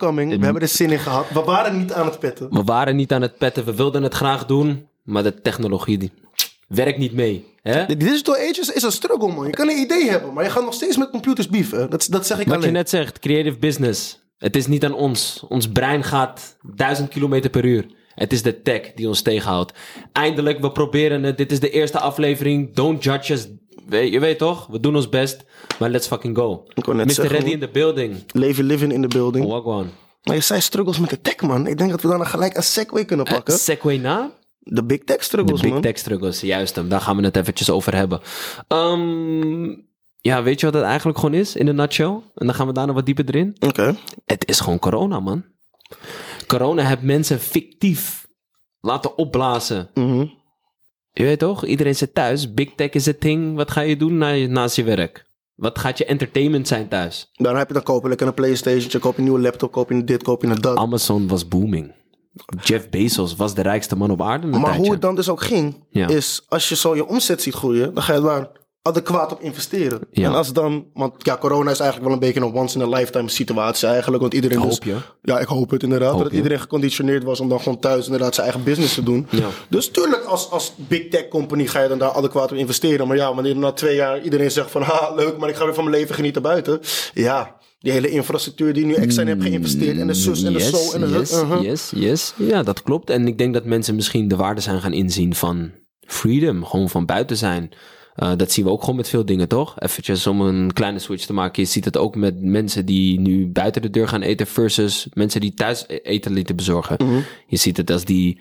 We hebben er zin in gehad. We waren niet aan het petten. We waren niet aan het petten, we wilden het graag doen, maar de technologie die werkt niet mee. Hè? De digital age is, een struggle, man. Je kan een idee hebben, maar je gaat nog steeds met computers beefen. Dat, dat zeg ik Wat je net zegt, creative business. Het is niet aan ons. Ons brein gaat 1000 kilometer per uur. Het is de tech die ons tegenhoudt. Eindelijk, we proberen het. Dit is de eerste aflevering. Don't judge us. We- Je weet toch? We doen ons best. Maar let's fucking go. Mr. zeggen, Ready in the building. Leave living in the building. Wagwan. Maar je zei struggles met de tech, man. Ik denk dat we dan gelijk een segue kunnen pakken. Segway na? De big tech De struggles, big man. tech struggles, juist hem. Daar gaan we het eventjes over hebben. Ehm, ja, weet je wat het eigenlijk gewoon is in een nutshell? En dan gaan we daarna wat dieper erin. Oké. Het is gewoon corona, man. Corona heeft mensen fictief laten opblazen. Mhm. Je weet toch? Iedereen zit thuis. Big tech is het thing. Wat ga je doen na je, naast je werk? Wat gaat je entertainment zijn thuis? Dan heb je dan kopen lekker een Playstation, koop je een nieuwe laptop, koop je dit, koop je dat. Amazon was booming. Jeff Bezos was de rijkste man op aarde. Maar tijdje. hoe het dan dus ook ging, Ja. is als je zo je omzet ziet groeien, dan ga je daar adequaat op investeren. Ja. En als dan, want ja, corona is eigenlijk wel een beetje een once in a lifetime situatie eigenlijk, want iedereen Hoop dus, je. ja, ik hoop het inderdaad, Hoop dat je. iedereen geconditioneerd was om dan gewoon thuis inderdaad zijn eigen business te doen. Ja. Dus tuurlijk, als, als big tech company ga je dan daar adequaat op investeren. Maar ja, wanneer na twee jaar iedereen zegt van, ha, leuk, maar ik ga weer van mijn leven genieten buiten. Ja, die hele infrastructuur die nu extra in hebt geïnvesteerd en de zus en de zo en de yes, uh-huh. yes, yes. Ja, dat klopt. En ik denk dat mensen misschien de waarde zijn gaan inzien van freedom. Gewoon van buiten zijn. Eh, dat zien we ook gewoon met veel dingen, toch? Eventjes om een kleine switch te maken. Je ziet het ook met mensen die nu buiten de deur gaan eten... versus mensen die thuis e- eten lieten bezorgen. Mhm. Je ziet het als die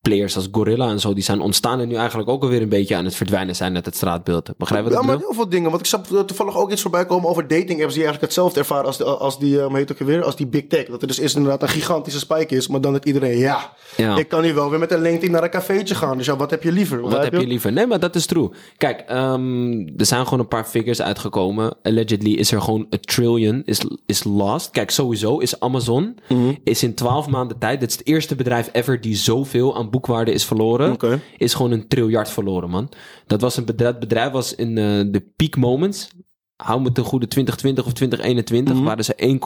players als Gorilla en zo... die zijn ontstaan en nu eigenlijk ook alweer een beetje aan het verdwijnen zijn... uit het straatbeeld. Begrijp je wat Ja, maar heel veel dingen. Want ik zag toevallig ook iets voorbij komen over dating apps die eigenlijk hetzelfde ervaren als, de, als die, eh, hoe heet ook weer, als die big tech. Dat er dus eerst inderdaad een gigantische spike is, maar dan dat iedereen, ja, Ja. ik kan nu wel weer met een LinkedIn naar een cafeetje gaan. Dus ja, wat heb je liever? Wat heb je liever? Nee, maar dat is true. Kijk, ehm, er zijn gewoon een paar figures uitgekomen. Allegedly is er gewoon een trillion is, is lost. Kijk, sowieso is Amazon is in 12 maanden tijd, dit is het eerste bedrijf ever die zoveel aan boekwaarde is verloren, is gewoon een triljard verloren, man. Dat was een bedrijf, bedrijf was in eh, de peak moments, hou me ten goede 2020 of 2021, waren ze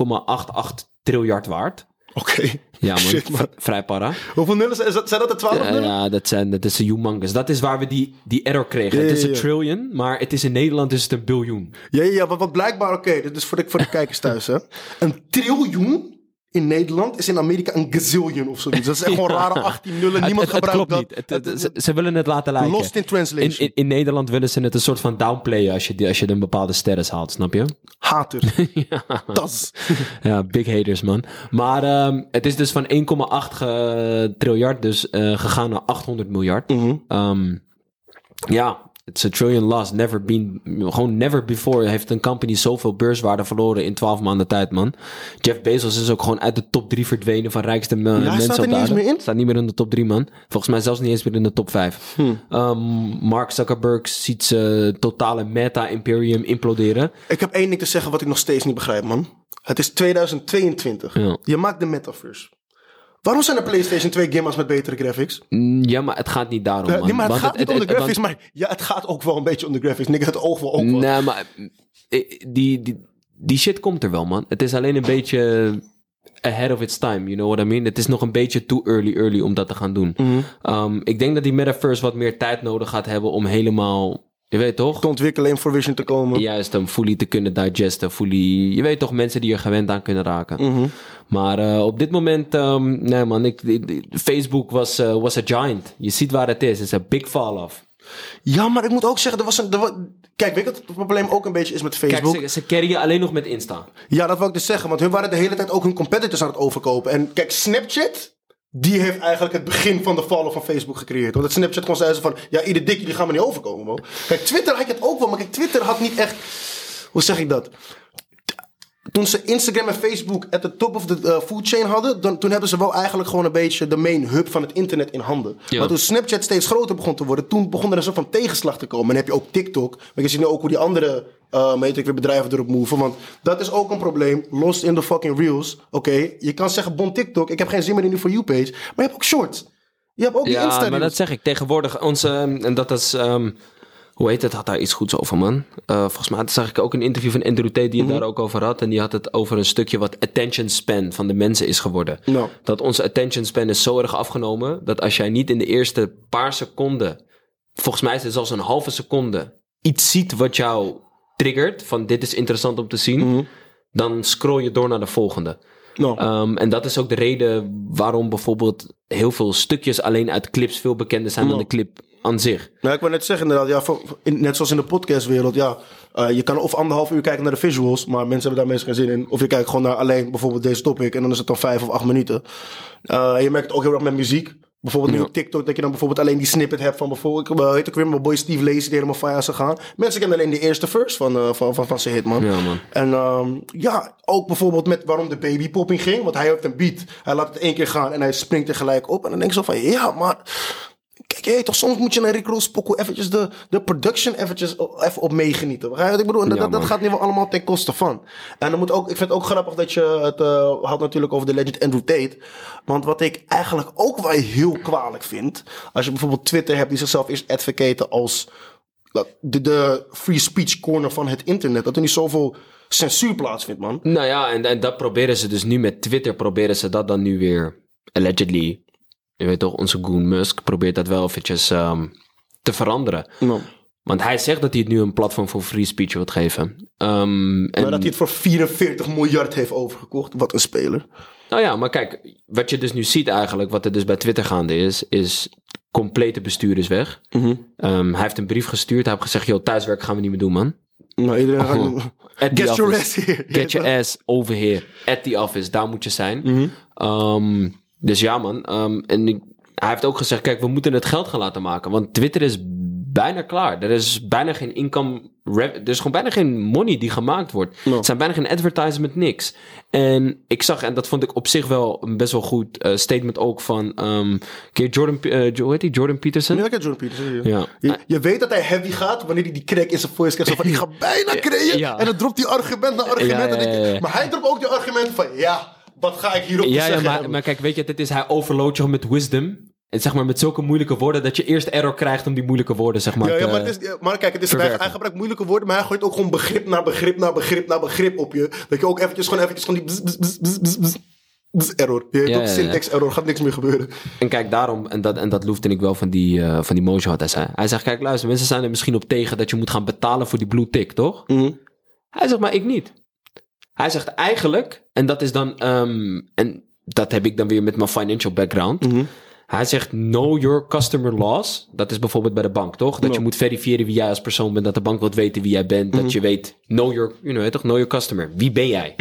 1,88 triljard waard. Oké. Ja, man. Shit, man. Vrij para. Hoeveel nullen zijn, zijn dat er 12 Ja, dat, zijn, dat is een humongous. Dat is waar we die, die error kregen. Ja, het is ja, een ja. trillion, maar het is in Nederland is het een biljoen. Ja, ja, ja, wat, wat blijkbaar, oké, dit is voor de, voor de kijkers thuis, hè. Een triljoen in Nederland is in Amerika een gazillion of zoiets. Dat is echt gewoon rare 18 nullen. Niemand het, het, gebruikt dat. niet. Ze, ze willen het laten lijken. Lost in translation. in, in, in Nederland willen ze het een soort van downplayen als je, als je een bepaalde sterren haalt, snap je? Hater. Tas. Ja, big haters, man. Maar ehm, het is dus van 1,8 ge- triljard dus eh, gegaan naar 800 miljard. Ehm, ja, het is a trillion loss. Never been, gewoon never before heeft een company zoveel beurswaarde verloren in 12 maanden tijd, man. Jeff Bezos is ook gewoon uit de top 3 verdwenen van rijkste eh, mensen staat er op niet eens aarde. meer in? Staat niet meer in de top 3, man. Volgens mij zelfs niet eens meer in de top 5. Hm. Ehm, Mark Zuckerberg ziet zijn totale meta-imperium imploderen. Ik heb één ding te zeggen wat ik nog steeds niet begrijp, man. Het is 2022. Ja. Je maakt de metaverse. Waarom zijn er PlayStation 2 gamers met betere graphics? Mm, Ja, maar het gaat niet daarom, Eh, man. nee, maar het Want gaat niet om de want- graphics, maar ja, het gaat ook wel een beetje om de graphics. Nick, het oog wel ook wel. Nee, maar eh, die, die, die shit komt er wel, man. Het is alleen een beetje ahead of its time, you know what I mean? Het is nog een beetje too early, early om dat te gaan doen. Mhm. Um, ik denk dat die metaverse wat meer tijd nodig gaat hebben om helemaal, je weet toch? Te ontwikkelen en voor Vision te komen. Juist, hem fully te kunnen digesten, fully... Je weet toch, mensen die er gewend aan kunnen raken. Mhm. Maar eh, op dit moment, ehm, nee man, ik, ik- Facebook was, eh, was a giant. Je ziet waar het is, het is een big fall-off. Ja, maar ik moet ook zeggen, er was een... Er wa- Kijk, weet wat het probleem ook een beetje is met Facebook? Kijk, ze, ze carryen alleen nog met Insta. Ja, dat wil ik dus zeggen. Want hun waren de hele tijd ook hun competitors aan het overkopen. En kijk, Snapchat, die heeft eigenlijk het begin van de vallen van Facebook gecreëerd. Want het Snapchat gewoon zei ze van, ja, ieder dikje die gaan we niet overkomen, bro. Kijk, Twitter had je het ook wel, maar kijk, Twitter had niet echt... Hoe zeg ik dat? Toen ze Instagram en Facebook at the top of the uh, food chain hadden, dan, toen hebben ze wel eigenlijk gewoon een beetje de main hub van het internet in handen. Ja. Maar toen Snapchat steeds groter begon te worden, toen begon er een soort van tegenslag te komen. En dan heb je ook TikTok. Maar je ziet nu ook hoe die andere uh, weet ik weer bedrijven erop moven. Want dat is ook een probleem. Lost in the fucking reels. Oké, je kan zeggen, bon TikTok, ik heb geen zin meer in die For You page. Maar je hebt ook shorts. Je hebt ook die Ja, Insta maar dat zeg ik tegenwoordig. Onze, ehm, en dat is. ehm, hoe heet het, had daar iets goeds over, man. Eh, volgens mij zag ik ook een interview van Andrew Tate die het daar ook over had. En die had het over een stukje wat attention span van de mensen is geworden. Dat onze attention span is zo erg afgenomen dat als jij niet in de eerste paar seconden, volgens mij is het zelfs een halve seconde, iets ziet wat jou triggert, van dit is interessant om te zien, dan scroll je door naar de volgende. Ehm, en dat is ook de reden waarom bijvoorbeeld heel veel stukjes alleen uit clips veel bekender zijn dan de clip aan zich. Nou, ik wou net zeggen inderdaad, ja, voor- in- net zoals in de podcastwereld, ja, eh, je kan of anderhalf uur kijken naar de visuals, maar mensen hebben daar meestal geen zin in. Of je kijkt gewoon naar alleen bijvoorbeeld deze topic en dan is het dan vijf of acht minuten. Eh, je merkt het ook heel erg met muziek. Bijvoorbeeld nu op TikTok, dat je dan bijvoorbeeld alleen die snippet hebt van bijvoorbeeld, ik weet ook weer, mijn boy Steve Lacy die helemaal fire is gegaan. Mensen kennen alleen de eerste verse van, eh, van, van, van zijn hit, man. Ja, man. En ehm, ja, ook bijvoorbeeld met waarom de baby popping ging. Want hij heeft een beat. Hij laat het één keer gaan en hij springt er gelijk op. En dan denk ik zo van, ja, maar... Kijk, toch soms moet je naar Rick Ross pokoe eventjes de, de production eventjes even op meegenieten. Ik bedoel? En dat, Ja, dat, gaat nu wel allemaal ten koste van. En dan moet ook, ik vind het ook grappig dat je het eh, had natuurlijk over de legend Andrew Tate. Want wat ik eigenlijk ook wel heel kwalijk vind. Als je bijvoorbeeld Twitter hebt die zichzelf eerst advocaten als dat- de, de free speech corner van het internet. Dat er niet zoveel censuur plaatsvindt, man. Nou ja, en, en dat proberen ze dus nu met Twitter, proberen ze dat dan nu weer, allegedly, je weet toch, onze Goon Musk probeert dat wel eventjes ehm, te veranderen. Want hij zegt dat hij het nu een platform voor free speech wil geven. En, maar dat hij het voor 44 miljard heeft overgekocht. Wat een speler. Nou ja, maar kijk, wat je dus nu ziet eigenlijk, wat er dus bij Twitter gaande is, is complete bestuur is weg. Mhm. Ehm, hij heeft een brief gestuurd, hij heeft gezegd, joh, thuiswerk gaan we niet meer doen, man. Nou, iedereen gaat... At the Get your office. ass here. Get your ass over here. At the office. Daar moet je zijn. Ehm, dus ja, man. Ehm, en ik- hij heeft ook gezegd: kijk, we moeten het geld gaan laten maken. Want Twitter is bijna klaar. Er is bijna geen income. Er is gewoon bijna geen money die gemaakt wordt. No. Er zijn bijna geen advertisement, niks. En ik zag, en dat vond ik op zich wel een best wel goed eh, statement ook van. ehm keer Jordan, eh, hoe heet die? Jordan Peterson. Ja, ik heb Jordan Peterson. Ja. Ja. Je, je weet dat hij heavy gaat wanneer hij die crack in zijn voice krijgt. Van, ik ga bijna creëren. Ja. En dan dropt hij argument na argument. Ja, En ik-. Maar hij dropt ook die argument van, ja, wat ga ik hierop te Ja, ja zeggen maar, hebben? maar kijk, weet je, dit is hij overloadt je met wisdom. En zeg maar met zulke moeilijke woorden dat je eerst error krijgt om die moeilijke woorden, zeg maar. Ja, ja, maar, het is, ja, maar kijk, het is, hij, hij gebruikt moeilijke woorden, maar hij gooit ook gewoon begrip na begrip na begrip na begrip op je. Dat je ook eventjes gewoon eventjes gewoon die bzz, bzz, bzz, error. Je Ja, ja, ja. syntax error, gaat niks meer gebeuren. En kijk, daarom, en dat, en dat loefde ik wel van die, eh van die Mojo had hij zei. Hij zegt, kijk, luister, mensen zijn er misschien op tegen dat je moet gaan betalen voor die blue tick, toch? Mhm. Hij zegt, maar ik niet. Hij zegt eigenlijk, en dat is dan, ehm, en dat heb ik dan weer met mijn financial background. Mhm. Hij zegt, know your customer laws. Dat is bijvoorbeeld bij de bank, toch? Dat je moet verifiëren wie jij als persoon bent. Dat de bank wilt weten wie jij bent. Mhm. Dat je weet, know your, you know, toch? Know your customer. Wie ben jij?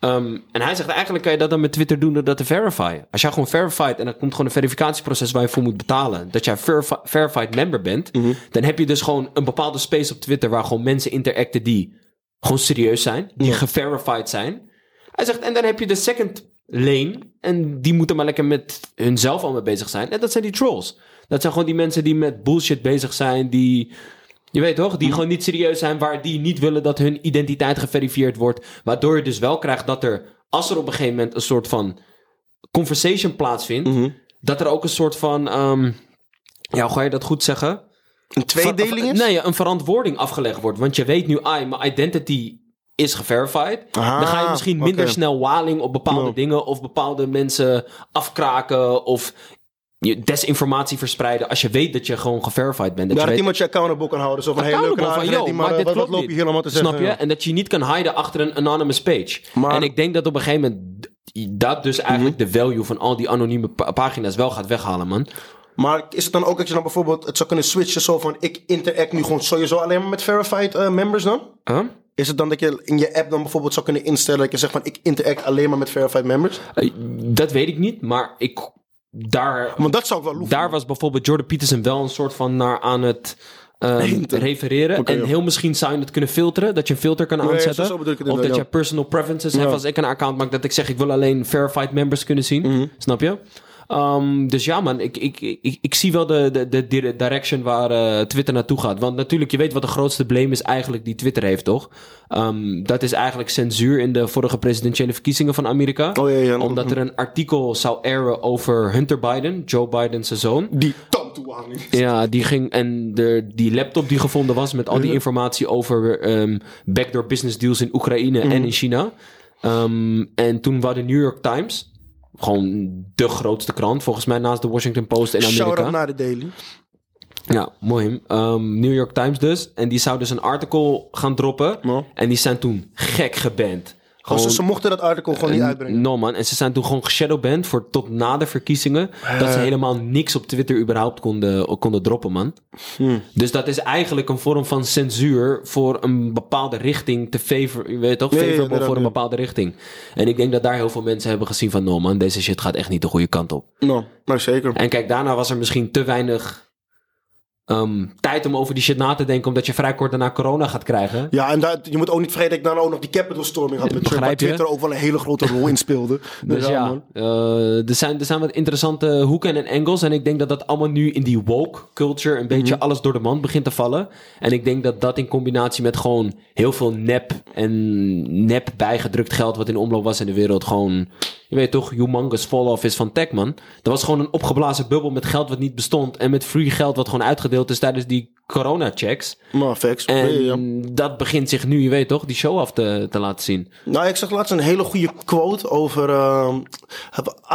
Ehm, en hij zegt eigenlijk kan je dat dan met Twitter doen door dat te verifyen. Als jij gewoon verified en er komt gewoon een verificatieproces waar je voor moet betalen, dat jij verifi- verified member bent, Mhm. dan heb je dus gewoon een bepaalde space op Twitter waar gewoon mensen interacten die gewoon serieus zijn, die Ja. geverified zijn. Hij zegt, en dan heb je de second lane en die moeten maar lekker met hunzelf al mee bezig zijn. En dat zijn die trolls. Dat zijn gewoon die mensen die met bullshit bezig zijn, die je weet toch? Die Mhm. gewoon niet serieus zijn, waar die niet willen dat hun identiteit geverifieerd wordt. Waardoor je dus wel krijgt dat er, als er op een gegeven moment een soort van conversation plaatsvindt, Mhm. dat er ook een soort van, ehm, ja, hoe ga je dat goed zeggen? Een tweedeling is? Nee, een verantwoording afgelegd wordt. Want je weet nu, ah, mijn identity is geverified. Ah, dan ga je misschien minder snel waling op bepaalde No. dingen. Of bepaalde mensen afkraken. Of je desinformatie verspreiden. Als je weet dat je gewoon geverified bent. Dat Daar je dat iemand je accountable kan houden. Zo van, hey, leuk van, yo, maar, maar dit wat, loop je allemaal te zeggen? Snap je? Ja. En dat je niet kan hiden achter een anonymous page. Maar- en ik denk dat op een gegeven moment dat dus eigenlijk Mhm. de value van al die anonieme pa- pagina's wel gaat weghalen, man. Maar is het dan ook dat je dan bijvoorbeeld het zou kunnen switchen zo van ik interact nu gewoon sowieso alleen maar met verified eh, members dan? Huh? Is het dan dat je in je app dan bijvoorbeeld zou kunnen instellen dat je zegt van ik interact alleen maar met verified members? Eh, dat weet ik niet, maar ik daar Want dat zou ik wel loeven. daar was bijvoorbeeld Jordan Peterson wel een soort van naar aan het ehm, refereren. En heel misschien zou je het kunnen filteren. Dat je een filter kan aanzetten. of dat je personal preferences hebt. Als ik een account maak, dat ik zeg ik wil alleen verified members kunnen zien. Mhm. Snap je? Ehm, dus ja, man, ik, ik, ik, ik zie wel de, de, de, direction waar eh, Twitter naartoe gaat. Want natuurlijk, je weet wat de grootste blame is eigenlijk die Twitter heeft, toch? Ehm, dat is eigenlijk censuur in de vorige presidentiële verkiezingen van Amerika. Oh ja, ja. Omdat er een artikel zou airen over Hunter Biden, Joe Biden's zoon. Die. Ja, die ging. En de, die laptop die gevonden was met al die informatie over ehm, backdoor business deals in Oekraïne en in China. En toen was de New York Times. Gewoon de grootste krant, volgens mij naast de Washington Post in Amerika. Shout-out naar de Daily. Ja, mooi. Ehm, New York Times dus. En die zou dus een artikel gaan droppen. En die zijn toen gek geband. Gewoon, ze, ze mochten dat artikel gewoon niet uitbrengen. No man, en ze zijn toen gewoon geshadowband voor tot na de verkiezingen. Dat Eh. ze helemaal niks op Twitter überhaupt konden, konden droppen, man. Hmm. Dus dat is eigenlijk een vorm van censuur voor een bepaalde richting te favor, weet toch, ja, favorable voor een bepaalde richting. En ik denk dat daar heel veel mensen hebben gezien van, no man, deze shit gaat echt niet de goede kant op. No, maar zeker. En kijk, daarna was er misschien te weinig ehm, tijd om over die shit na te denken, omdat je vrij kort daarna corona gaat krijgen. Ja, en dat, je moet ook niet vergeten dat ik dan ook nog die Capitol storming had met Begrijp je? Twitter ook wel een hele grote rol in speelde. Dus ja, eh, er, zijn, er zijn wat interessante hoeken en angles. En ik denk dat dat allemaal nu in die woke culture een beetje Mhm. alles door de mand begint te vallen. En ik denk dat dat in combinatie met gewoon heel veel nep en nep bijgedrukt geld wat in omloop was in de wereld gewoon... Je weet toch, humongous fall-off is van tech, man. Er was gewoon een opgeblazen bubbel met geld wat niet bestond. En met free geld wat gewoon uitgedeeld is tijdens die corona-checks. Maar facts. En Ja, ja. dat begint zich nu, je weet toch, die show af te, te laten zien. Nou, ik zag laatst een hele goede quote over. ehm,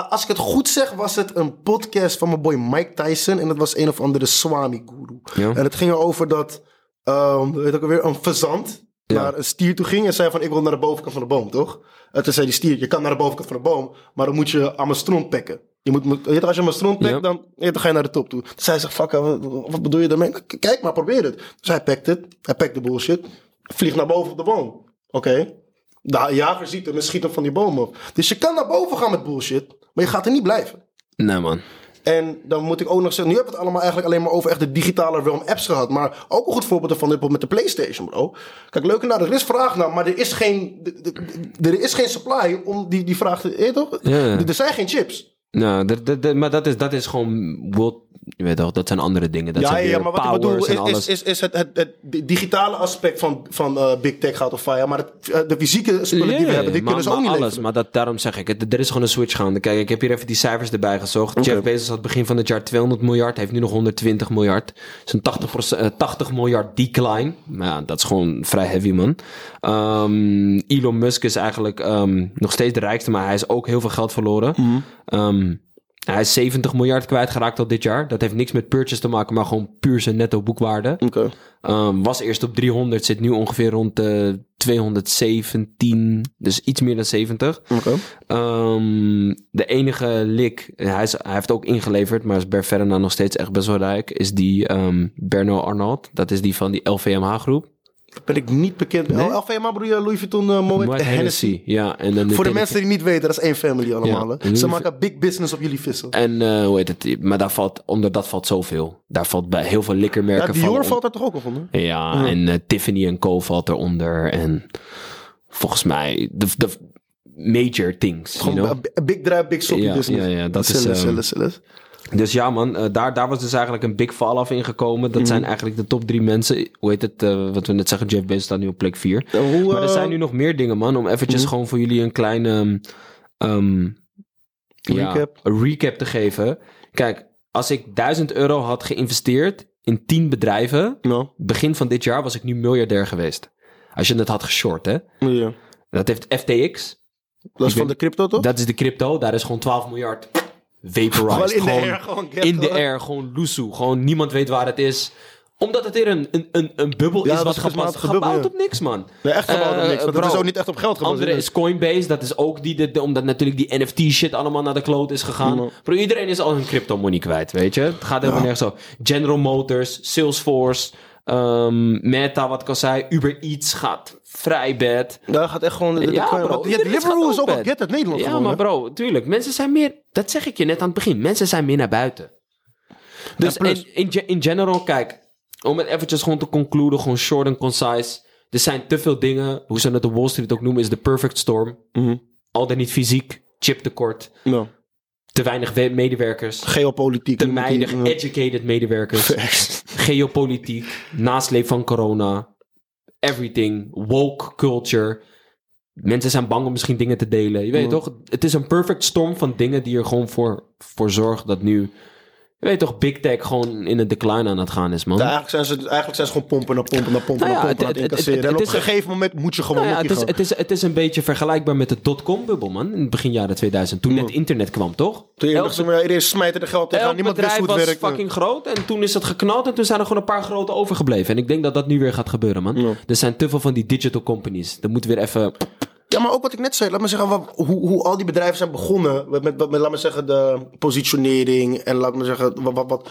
als ik het goed zeg, was het een podcast van mijn boy Mike Tyson. En dat was een of andere Swami-guru. Ja. En het ging erover dat. ehm weet ik alweer, een fazant Ja. naar een stier toe ging en zei: van Ik wil naar de bovenkant van de boom, toch? En toen zei die stier: Je kan naar de bovenkant van de boom, maar dan moet je aan mijn stront pekken. Je moet, je, als je aan mijn stront pekt, Ja. dan, dan ga je naar de top toe. Toen zei ze: Fuck, wat, wat bedoel je daarmee? Kijk maar, probeer het. Dus hij pakt het. Hij pakt de bullshit. Vliegt naar boven op de boom. Oké. De jager ziet hem en schiet hem van die boom op. Dus je kan naar boven gaan met bullshit, maar je gaat er niet blijven. Nee, man. En dan moet ik ook nog zeggen, nu hebben we het allemaal eigenlijk alleen maar over echt de digitale realm apps gehad. Maar ook een goed voorbeeld ervan bijvoorbeeld met de PlayStation, bro. Kijk, leuk en nou, er is vraag naar, maar er is geen, er is geen supply om die, die vraag te, weet toch? Ja, Er zijn geen chips. Nou, maar dat is, dat is gewoon world, je weet toch, dat zijn andere dingen. Dat ja, zijn ja, maar wat ik bedoel is, alles. is, is, is het, het, het digitale aspect van, van eh, Big Tech gaat of fire. Maar het, eh, de fysieke spullen die we hebben, die maar, kunnen ze ook niet alles, leveren. Maar dat, daarom zeg ik, het, er is gewoon een switch gaande. Kijk, ik heb hier even die cijfers erbij gezocht. Jeff Bezos had begin van het jaar 200 miljard, heeft nu nog 120 miljard. Dat is een 80, eh, 80 miljard decline. Maar ja, dat is gewoon vrij heavy, man. Ehm, Elon Musk is eigenlijk ehm, nog steeds de rijkste, maar hij is ook heel veel geld verloren. Mhm. Ehm, hij is 70 miljard kwijtgeraakt al dit jaar. Dat heeft niks met purchase te maken, maar gewoon puur zijn netto boekwaarde. Um, was eerst op 300, zit nu ongeveer rond de 217, dus iets meer dan 70. Oké. Um, de enige lik, hij, is, hij heeft ook ingeleverd, maar is per verre na nog steeds echt best wel rijk, is die um, Berno Arnault. Dat is die van die LVMH-groep. Ben ik niet bekend. Nee? Oh, LVMA bedoel je Louis Vuitton, uh, Moet Moet Hennessy. Ja, en dan Voor de mensen die niet weten, dat is één family allemaal. Ja. Ze maken big business op jullie vissen. En uh, hoe heet het? Maar daar valt, onder dat valt zoveel. Daar valt bij heel veel likkermerken Ja, vallen Dior valt er toch ook al onder? Ja, en eh, Tiffany Co. valt eronder. En volgens mij de, de major things, you Gewoon know? een big drive, big soppy Ja, business. ja, ja, dat is, Zullen, ehm. Dus ja man, eh, daar, daar was dus eigenlijk een big fall-off in gekomen. Dat zijn eigenlijk de top drie mensen. Hoe heet het, eh, wat we net zeggen, Jeff Bezos staat nu op plek vier. Ja, hoe, Maar er eh, zijn nu nog meer dingen man, om eventjes gewoon voor jullie een kleine ehm, ehm, ja, Recap. een recap te geven. Kijk, als ik 1000 euro had geïnvesteerd in 10 bedrijven, begin van dit jaar was ik nu miljardair geweest. Als je het had geshort, hè. ja. Dat heeft FTX. Dat is van de crypto, toch? Dat is de crypto. Daar is gewoon 12 miljard vaporized. Gewoon in de Gewoon air, gewoon in de air, gewoon loesoe. Gewoon niemand weet waar het is. Omdat het weer een, een, een, een bubbel Ja, is wat gebubbel, gebouwd ja. op niks, man. Nee, echt gebouwd op Eh, niks. Want is ook niet echt op geld Andere gebaseerd. is Coinbase. Dat is ook die, de, de- omdat natuurlijk die NFT shit allemaal naar de kloot is gegaan. Ja. Bro, iedereen is al hun crypto money kwijt, weet je. Het gaat helemaal nergens zo. General Motors, Salesforce, ehm, Meta, wat ik al zei. Uber Eats gaat vrij bad. Daar gaat echt gewoon... Ja, bro. Ja, Deliveroo is ook al get uit Nederland Ja, gewoon, maar bro, tuurlijk. Mensen zijn meer... Dat zeg ik je net aan het begin. Mensen zijn meer naar buiten. Dus Ja, in, in, in general, kijk... Om het eventjes gewoon te concluden, gewoon short en concise. Er zijn te veel dingen, hoe ze het de Wall Street ook noemen, is de perfect storm. Mhm. Al dan niet fysiek, chiptekort, Ja. te weinig we- medewerkers, Geopolitiek. te weinig educated medewerkers, geopolitiek, nasleep van corona, everything, woke culture. Mensen zijn bang om misschien dingen te delen. Je weet Ja. toch? Het is een perfect storm van dingen die er gewoon voor, voor zorgt dat nu... Je weet toch, Big Tech gewoon in een decline aan het gaan is, man. Ja, eigenlijk, zijn ze, eigenlijk zijn ze gewoon pompen naar pompen naar pompen Nou naar pompen het- het incasseren. het- en op een gegeven moment moet je gewoon Nou ja, het, is, het, is, het is een beetje vergelijkbaar met de dotcom-bubbel, man. In het begin jaren 2000. Toen net internet kwam, toch? Toen je dacht, iedereen smijt er geld tegenaan. Niemand wist hoe het was werkte. fucking groot en toen is het geknald en toen zijn er gewoon een paar grote overgebleven. En ik denk dat dat nu weer gaat gebeuren, man. Er zijn te veel van die digital companies. Er moet weer even... Ja, maar ook wat ik net zei. Laat me zeggen, wat, hoe, hoe al die bedrijven zijn begonnen. Met, met, met, laat me zeggen, de positionering. En laat me zeggen, wat, wat, wat,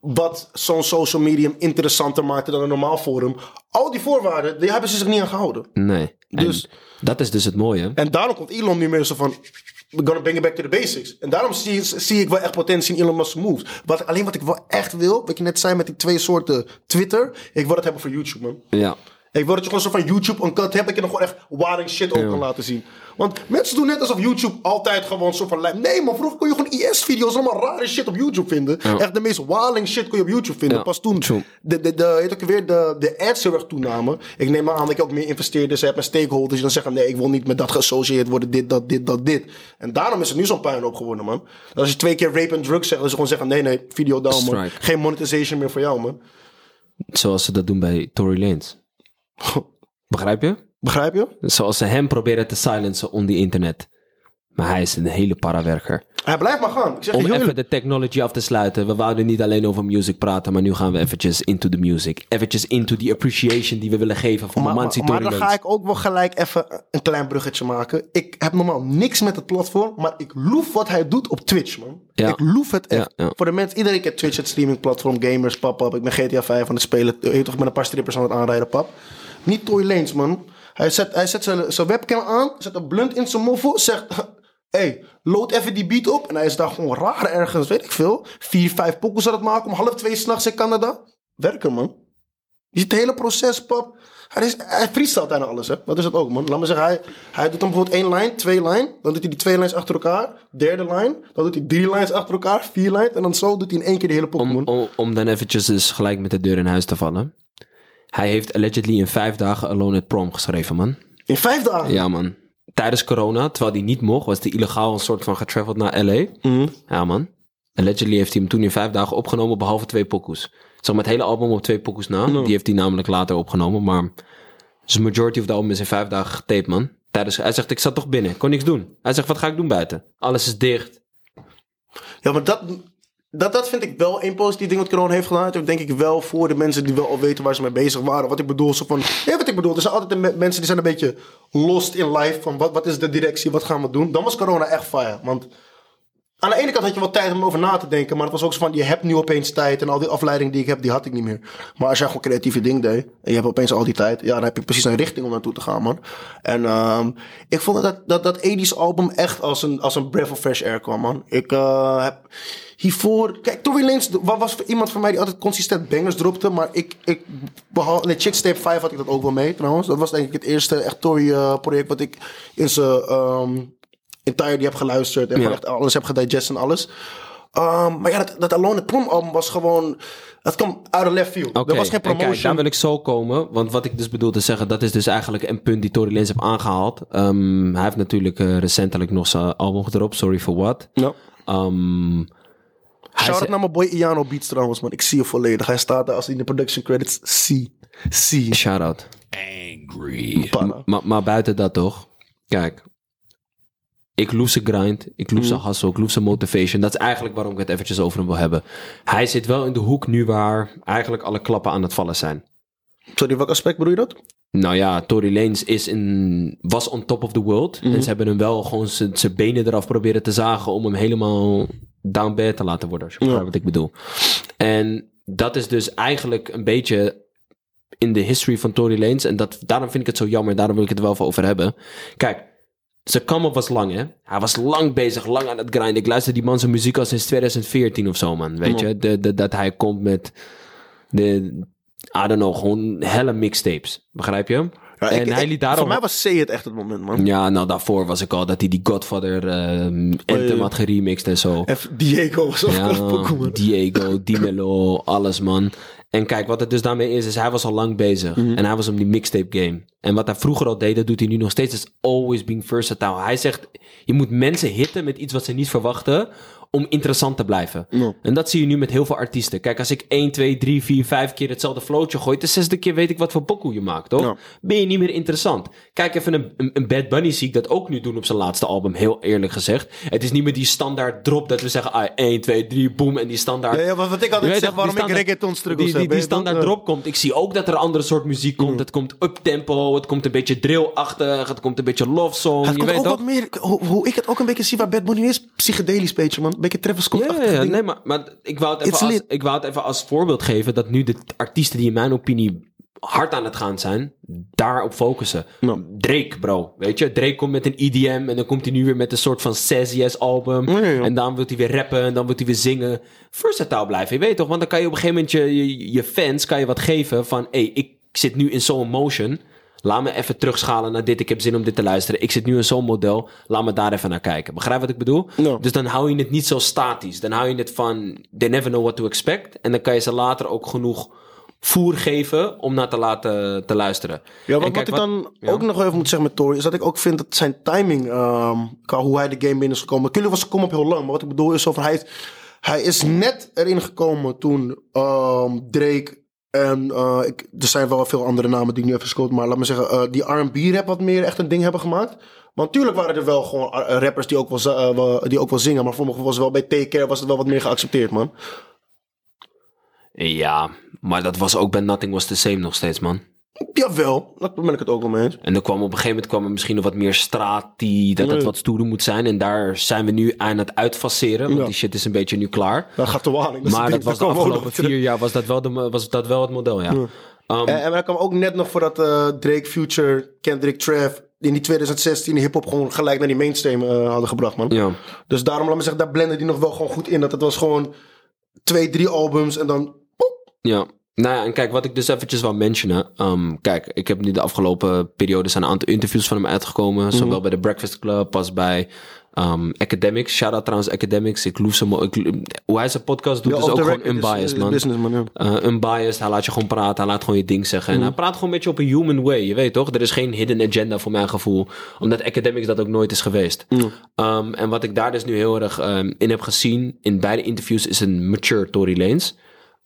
wat zo'n social medium interessanter maakte dan een normaal forum. Al die voorwaarden, die hebben ze zich niet aan gehouden. Nee. Dus- dat is dus het mooie. En daarom komt Elon nu meer zo van... We're gonna bring it back to the basics. En daarom zie, zie ik wel echt potentie in Elon Musk's moves. Wat, alleen wat ik wel echt wil, wat je net zei met die twee soorten Twitter. Ik wil het hebben voor YouTube, man. Ja. Ik wil dat je gewoon zo van YouTube een cut hebt. Dat je nog gewoon echt waring shit ook kan laten zien. Want mensen doen net alsof YouTube altijd gewoon zo van... Nee man, vroeger kon je gewoon IS-video's allemaal rare shit op YouTube vinden. Echt de meest waling shit kon je op YouTube vinden. Ja, Pas toen de, de, de, heet ook weer de, de ads heel erg toenamen. Ik neem maar aan dat je ook meer investeerders hebt en stakeholders. Die dan zeggen, nee, ik wil niet met dat geassocieerd worden. Dit, dat, dit, dat, dit. En daarom is het nu zo'n puinhoop geworden, man. Als je twee keer rape en drugs zegt, dan ze gewoon zeggen... Nee, nee, video down, man. Geen monetization meer voor jou, man. Zoals ze dat doen bij Tory Lanez. Begrijp je? Begrijp je? Zoals ze hem proberen te silencen on die internet. Maar hij is een hele parawerker. Hij blijft maar gaan. Ik zeg Om even de technology af te sluiten. We wouden niet alleen over music praten, maar nu gaan we eventjes into the music. Eventjes into the appreciation die we willen geven voor Maar, Mamansi maar, dan ga ik ook wel gelijk even een klein bruggetje maken. Ik heb normaal niks met het platform, maar ik loef wat hij doet op Twitch, man. Ja. Ik loef het echt. Ja, ja. Voor de mensen, iedereen kent Twitch, het streamingplatform, gamers, pap, pap. Ik ben GTA 5 aan het spelen. Weet toch, met een paar strippers aan het aanrijden, pap. Niet Toy Lanes, man. Hij zet, hij zet zijn, zijn webcam aan, zet een blunt in zijn moffel, zegt... hey, load even die beat op. En hij is daar gewoon raar ergens, weet ik veel. Vier, vijf pokkels aan het maken om half twee s'nachts in Canada. Werken, man. Je ziet het hele proces, pap. Hij, is, hij freestylt bijna alles, hè. Dat is het ook, man. Laat me zeggen, hij, hij doet dan bijvoorbeeld één lijn, twee lijn. Dan doet hij die twee lijns achter elkaar. Derde lijn. Dan doet hij drie lijns achter elkaar. Vier lijn. En dan zo doet hij in één keer de hele Om, Pokémon. om, om dan eventjes dus gelijk met de deur in huis te vallen. Hij heeft allegedly in vijf dagen Alone at Prom geschreven, man. In vijf dagen. Ja, man. Tijdens corona, terwijl hij niet mocht, was hij illegaal een soort van getraveld naar L.A. Mhm. Ja, man. Allegedly heeft hij hem toen in vijf dagen opgenomen, behalve twee pokoes. Zeg maar het hele album op twee pokoes na. Die heeft hij namelijk later opgenomen, maar... Zijn majority of the album is in vijf dagen getaped, man. Tijdens, hij zegt, ik zat toch binnen, kon niks doen. Hij zegt, wat ga ik doen buiten? Alles is dicht. Ja, maar dat, dat, dat vind ik wel een positief ding wat corona heeft gedaan. Dat denk ik wel voor de mensen die wel al weten waar ze mee bezig waren. Wat ik bedoel, zo van... Ja, wat ik bedoel. Er zijn altijd mensen die zijn een beetje lost in life. Van wat, wat is de directie, wat gaan we doen? Dan was corona echt fire. Want aan de ene kant had je wel tijd om over na te denken. Maar het was ook zo van, je hebt nu opeens tijd. En al die afleiding die ik heb, die had ik niet meer. Maar als jij gewoon creatieve ding deed. En je hebt opeens al die tijd. Ja, dan heb je precies een richting om naartoe te gaan, man. En ehm, ik vond dat dat, dat 80s album echt als een, als een breath of fresh air kwam, man. Ik eh, heb hiervoor... Kijk, Tory Lanez wa- was iemand van mij die altijd consistent bangers dropte. Maar ik... ik behalve, nee, Chicks Tape 5 had ik dat ook wel mee, trouwens. Dat was denk ik het eerste echt Tory eh, project wat ik in ehm entirety heb geluisterd. En Ja. echt alles heb gedigest en alles. Ehm, maar ja, dat, dat Alone at Prom album was gewoon... Het kwam uit de left field. Oké, Er was geen en kijk, promotion. daar wil ik zo komen. Want wat ik dus bedoel te zeggen, dat is dus eigenlijk een punt die Tory Lanez heeft aangehaald. Ehm, hij heeft natuurlijk eh, recentelijk nog zijn album gedropt, Sorry for What. Ja. Ehm, hij Shout out naar mijn boy Iano Beats trouwens, man. Ik zie je volledig. Hij staat daar als hij in de production credits. Zie. Zie. Shout-out. Angry. Panna. Maar, maar buiten dat toch, kijk. Ik zijn grind, ik loef Mm. hustle, ik zijn motivation. Dat is eigenlijk waarom ik het eventjes over hem wil hebben. Hij zit wel in de hoek nu waar eigenlijk alle klappen aan het vallen zijn. Sorry, welk aspect bedoel je dat? Nou ja, Tory Lanez is in, was on top of the world. Mhm. En ze hebben hem wel gewoon zijn benen eraf proberen te zagen om hem helemaal down bad te laten worden. Als je begrijpt wat ik bedoel. En dat is dus eigenlijk een beetje in de history van Tory Lanez. En dat, daarom vind ik het zo jammer. Daarom wil ik het er wel voor over hebben. Kijk, zijn come-up was lang, hè? Hij was lang bezig, lang aan het grinden. Ik luister die man zijn muziek al sinds 2014 of zo, man. Weet je? De, de, dat hij komt met de, I don't know, gewoon helle mixtapes. Begrijp je? Ja, en ik- hij liet daarom... Voor mij was C het echt het moment, man. Ja, nou daarvoor was ik al dat hij die Godfather ehm anthem had geremixed en zo. Diego was ook Ja. Diego, Dimelo, alles man. En kijk, wat het dus daarmee is, is hij was al lang bezig. Mhm. En hij was om die mixtape game. En wat hij vroeger al deed, dat doet hij nu nog steeds. is always being versatile. Hij zegt, je moet mensen hitten met iets wat ze niet verwachten. Om interessant te blijven. Ja. En dat zie je nu met heel veel artiesten. Kijk, als ik 1, 2, 3, 4, 5 keer hetzelfde flootje gooi, de zesde keer weet ik wat voor pokoe je maakt, toch? Ben je niet meer interessant. Kijk even een, een, een Bad Bunny zie ik dat ook nu doen op zijn laatste album, heel eerlijk gezegd. Het is niet meer die standaard drop dat we zeggen, ah, 1, 2, 3, boom, en die standaard... Ja, ja, wat, ik altijd zeg, waarom die ik standaard- reggaeton struggles die, die, die je, standaard drop komt. Ik zie ook dat er een andere soort muziek komt. Het komt up-tempo, het komt een beetje drill-achtig, het komt een beetje love song. Het je komt weet ook toch? wat meer, hoe, hoe ik het ook een beetje zie waar Bad Bunny is, psychedelisch beetje, man. Beetje Travis Scott Ja, ja, ja, nee, maar, maar ik, wou het even als, ik wou het even als voorbeeld geven dat nu de artiesten die in mijn opinie hard aan het gaan zijn, daarop focussen. Ja. Drake, bro, weet je? Drake komt met een EDM en dan komt hij nu weer met een soort van Sassy album. Ja, ja, ja. En dan wil hij weer rappen en dan wil hij weer zingen. Versatile blijven, je weet toch? Want dan kan je op een gegeven moment je, je, je fans kan je wat geven van... hé, hey, ik zit nu in zo'n motion... Laat me even terugschalen naar dit. Ik heb zin om dit te luisteren. Ik zit nu in zo'n model. Laat me daar even naar kijken. Begrijp wat ik bedoel? Dus dan hou je het niet zo statisch. Dan hou je het van, they never know what to expect. En dan kan je ze later ook genoeg voer geven om naar te laten te luisteren. Ja, wat, kijk, wat ik dan ja. ook nog even moet zeggen met Tory, is dat ik ook vind dat zijn timing, ehm, qua hoe hij de game binnen is gekomen. Natuurlijk was kom op heel lang, maar wat ik bedoel is over hij, heeft- hij is net erin gekomen toen ehm, Drake en eh, er zijn wel veel andere namen die ik nu even scoot, maar laat me zeggen, eh, die R&B rap wat meer echt een ding hebben gemaakt. Want natuurlijk waren er wel gewoon eh, rappers die ook wel- die ook wel zingen, maar voor me was wel bij Take Care was het wel wat meer geaccepteerd, man. Ja, maar dat was ook bij Nothing Was The Same nog steeds, man. Jawel, daar ben ik het ook wel mee eens. En er kwam op een gegeven moment kwam er misschien nog wat meer straat die dat het wat stoerder moet zijn. En daar zijn we nu aan het uitfaceren. Want Ja. die shit is een beetje nu klaar. Dat gaat de waning. Maar dat was de afgelopen vier jaar was dat wel, de, was dat wel het model, ja. Um, En, en er kwam ook net nog voordat eh, Drake, Future, Kendrick, Trav in die 2016 hip-hop gewoon gelijk naar die mainstream eh, hadden gebracht, man. ja. Dus daarom, laat me zeggen, daar blende die nog wel gewoon goed in. Dat het was gewoon twee, drie albums en dan. Ja. Nou ja, en kijk, wat ik dus eventjes wou mentionen. Um, kijk, ik heb nu de afgelopen periode zijn een aantal interviews van hem uitgekomen. Zowel bij de Breakfast Club als bij um, Academics. Shout-out trouwens Academics. Ik loef ze... Ik, hoe hij zijn podcast doet Ja, is ook gewoon unbiased, is man. Ja. Uh, unbiased, hij laat je gewoon praten, hij laat gewoon je ding zeggen. En hij praat gewoon met je op een human way, je weet toch? Er is geen hidden agenda voor mijn gevoel, omdat academics dat ook nooit is geweest. Um, en wat ik daar dus nu heel erg in heb gezien, in beide interviews, is een mature Tory Lanez.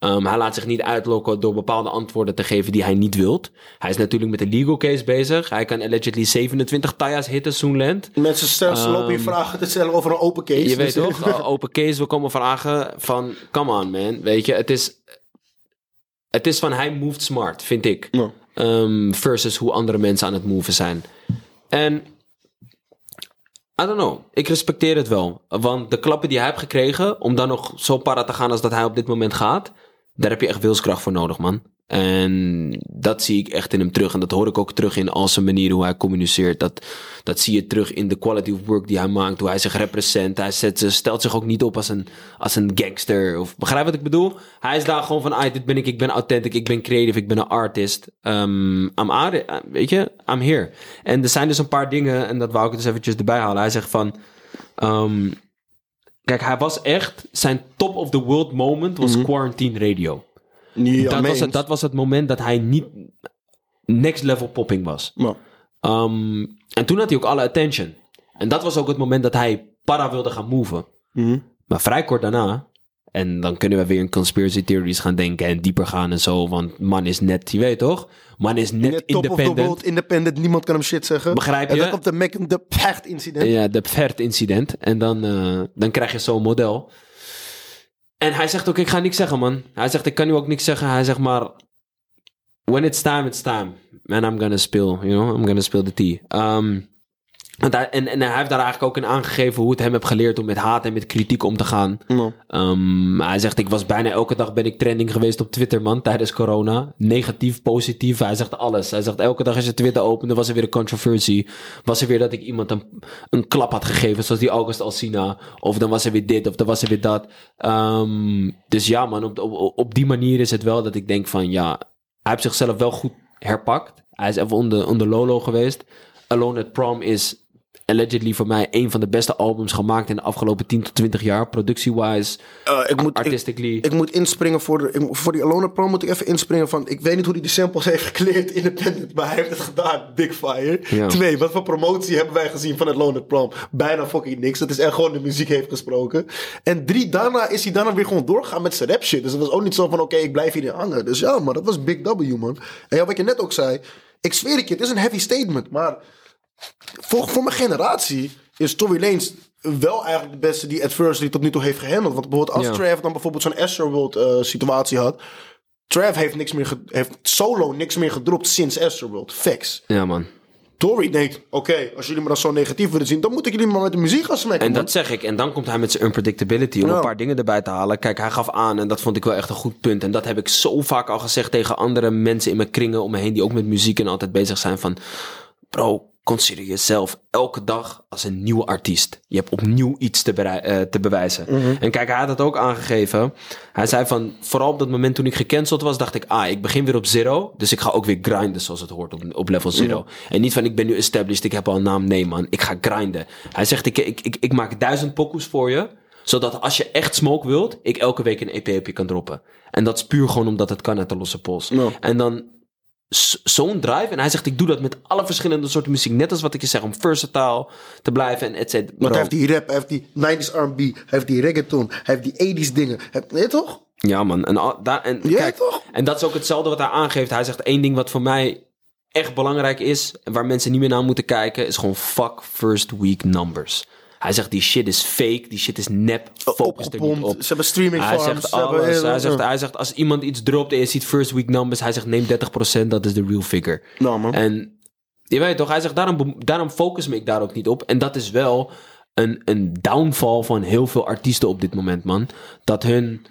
Um, hij laat zich niet uitlokken door bepaalde antwoorden te geven die hij niet wilt. Hij is natuurlijk met een legal case bezig. Hij kan allegedly 27 Taya's hitten, Soenland. Mensen stellen, lopen je vragen te stellen over een open case. Ehm, Je weet Dus- toch, open case, we komen vragen van, come on man, weet je, het is, het is van hij moved smart, vind ik. Um, versus hoe andere mensen aan het moven zijn. En, I don't know, ik respecteer het wel. Want de klappen die hij heeft gekregen, om dan nog zo para te gaan als dat hij op dit moment gaat, daar heb je echt wilskracht voor nodig, man. En dat zie ik echt in hem terug. En dat hoor ik ook terug in al zijn manier hoe hij communiceert. Dat, dat zie je terug in de quality of work die hij maakt. Hoe hij zich represent. Hij zet, ze- stelt zich ook niet op als een, als een gangster. Of, begrijp wat ik bedoel? Hij is daar gewoon van, ah, dit ben ik. Ik ben authentic. Ik ben creative. Ik ben een artist. Um, I'm out it, weet je? I'm here. En er zijn dus een paar dingen. En dat wou ik dus eventjes erbij halen. Hij zegt van... Um, kijk, hij was echt... Zijn top of the world moment was Quarantine Radio Ja, dat, was het, dat was het moment dat hij niet next level popping was. Um, en toen had hij ook alle attention. En dat was ook het moment dat hij para wilde gaan moven. mhm. Maar vrij kort daarna. En dan kunnen we weer in conspiracy theories gaan denken en dieper gaan en zo. Want man is net, je weet toch? Man is net, Net top of the independent. world, independent. Niemand kan hem shit zeggen. Begrijp En je? dan komt de Mac de Pacht incident. Ja, de Pferd incident. En dan, eh, dan krijg je zo'n model. En hij zegt ook, ik ga niks zeggen, man. Hij zegt, ik kan nu ook niks zeggen. Hij zegt maar, when it's time, it's time. And I'm gonna spill, you know, I'm gonna spill the tea. Um, en, en hij heeft daar eigenlijk ook in aangegeven hoe het hem heeft geleerd om met haat en met kritiek om te gaan. Um, hij zegt, ik was bijna elke dag ben ik trending geweest op Twitter, man, tijdens corona. Negatief, positief, hij zegt alles. Hij zegt, elke dag als je Twitter opende, was er weer een controversie. Was er weer dat ik iemand een, een klap had gegeven, zoals die August Alsina. Of dan was er weer dit, of dan was er weer dat. Um, dus ja, man, op, op, op die manier is het wel dat ik denk van, ja, hij heeft zichzelf wel goed herpakt. Hij is even onder, onder Lolo geweest. Alone at Prom is allegedly voor mij een van de beste albums gemaakt in de afgelopen 10 tot 20 jaar. Productie-wise, Eh, ik, moet, ik, artistically. ik moet inspringen voor, de, ik, voor die Alone Pro moet ik even inspringen van... Ik weet niet hoe hij de samples heeft gecleared independent, maar hij heeft het gedaan. Big Fire. Ja. Twee, wat voor promotie hebben wij gezien van het Alone Prom? Bijna fucking niks. Dat is echt gewoon de muziek heeft gesproken. En drie, daarna is hij daarna weer gewoon doorgaan met zijn rap shit. Dus het was ook niet zo van, oké, ik blijf hierin hangen. Dus ja, man, dat was Big W, man. En ja, wat je net ook zei, ik zweer het je, het is een heavy statement, maar voor, voor mijn generatie is Tory Lanez wel eigenlijk de beste die adversity tot nu toe heeft gehandeld. Want bijvoorbeeld als Ja. Trav dan bijvoorbeeld zo'n Astroworld eh situatie had. Trav heeft, niks meer heeft solo niks meer gedropt sinds Astroworld. Facts. Ja, man. Tory denkt, oké, als jullie me dan zo negatief willen zien, dan moet ik jullie maar met de muziek gaan smekken. En man. dat zeg ik. En dan komt hij met zijn unpredictability om Ja. een paar dingen erbij te halen. Kijk, hij gaf aan en dat vond ik wel echt een goed punt. En dat heb ik zo vaak al gezegd tegen andere mensen in mijn kringen om me heen die ook met muziek en altijd bezig zijn van... Bro, consider jezelf elke dag als een nieuwe artiest. Je hebt opnieuw iets te, eh, te bewijzen. En kijk, hij had het ook aangegeven. Hij zei van, vooral op dat moment toen ik gecanceld was, dacht ik, ah, ik begin weer op zero. Dus ik ga ook weer grinden zoals het hoort op, op level zero. En niet van, ik ben nu established, ik heb al een naam. Nee man, ik ga grinden. Hij zegt, ik, ik, ik, ik maak duizend pokoes voor je zodat als je echt smoke wilt, ik elke week een EP op je kan droppen. En dat is puur gewoon omdat het kan uit de losse pols. En dan zo'n drive. En hij zegt, ik doe dat met alle verschillende soorten muziek. Net als wat ik je zeg, om versatile te blijven en et cetera. Want hij heeft die rap, hij heeft die 90s R&B, hij heeft die reggaeton, hij heeft die 80s dingen. Nee toch? Ja, man. En, daar, en, Ja, kijk, toch? en dat is ook hetzelfde wat hij aangeeft. Hij zegt één ding wat voor mij echt belangrijk is. En waar mensen niet meer naar moeten kijken. Is gewoon fuck first week numbers. Hij zegt die shit is fake. Die shit is nep. Focus er niet op. Ze hebben streaming Hij farms. zegt hebben alles. Hij zegt, hij zegt als iemand iets dropt en je ziet first week numbers. Hij zegt neem 30%. Dat is de real figure. Nou, man. En je weet toch, hij zegt daarom, daarom focus me ik daar ook niet op. En dat is wel een, een downfall van heel veel artiesten op dit moment, man. Dat hun,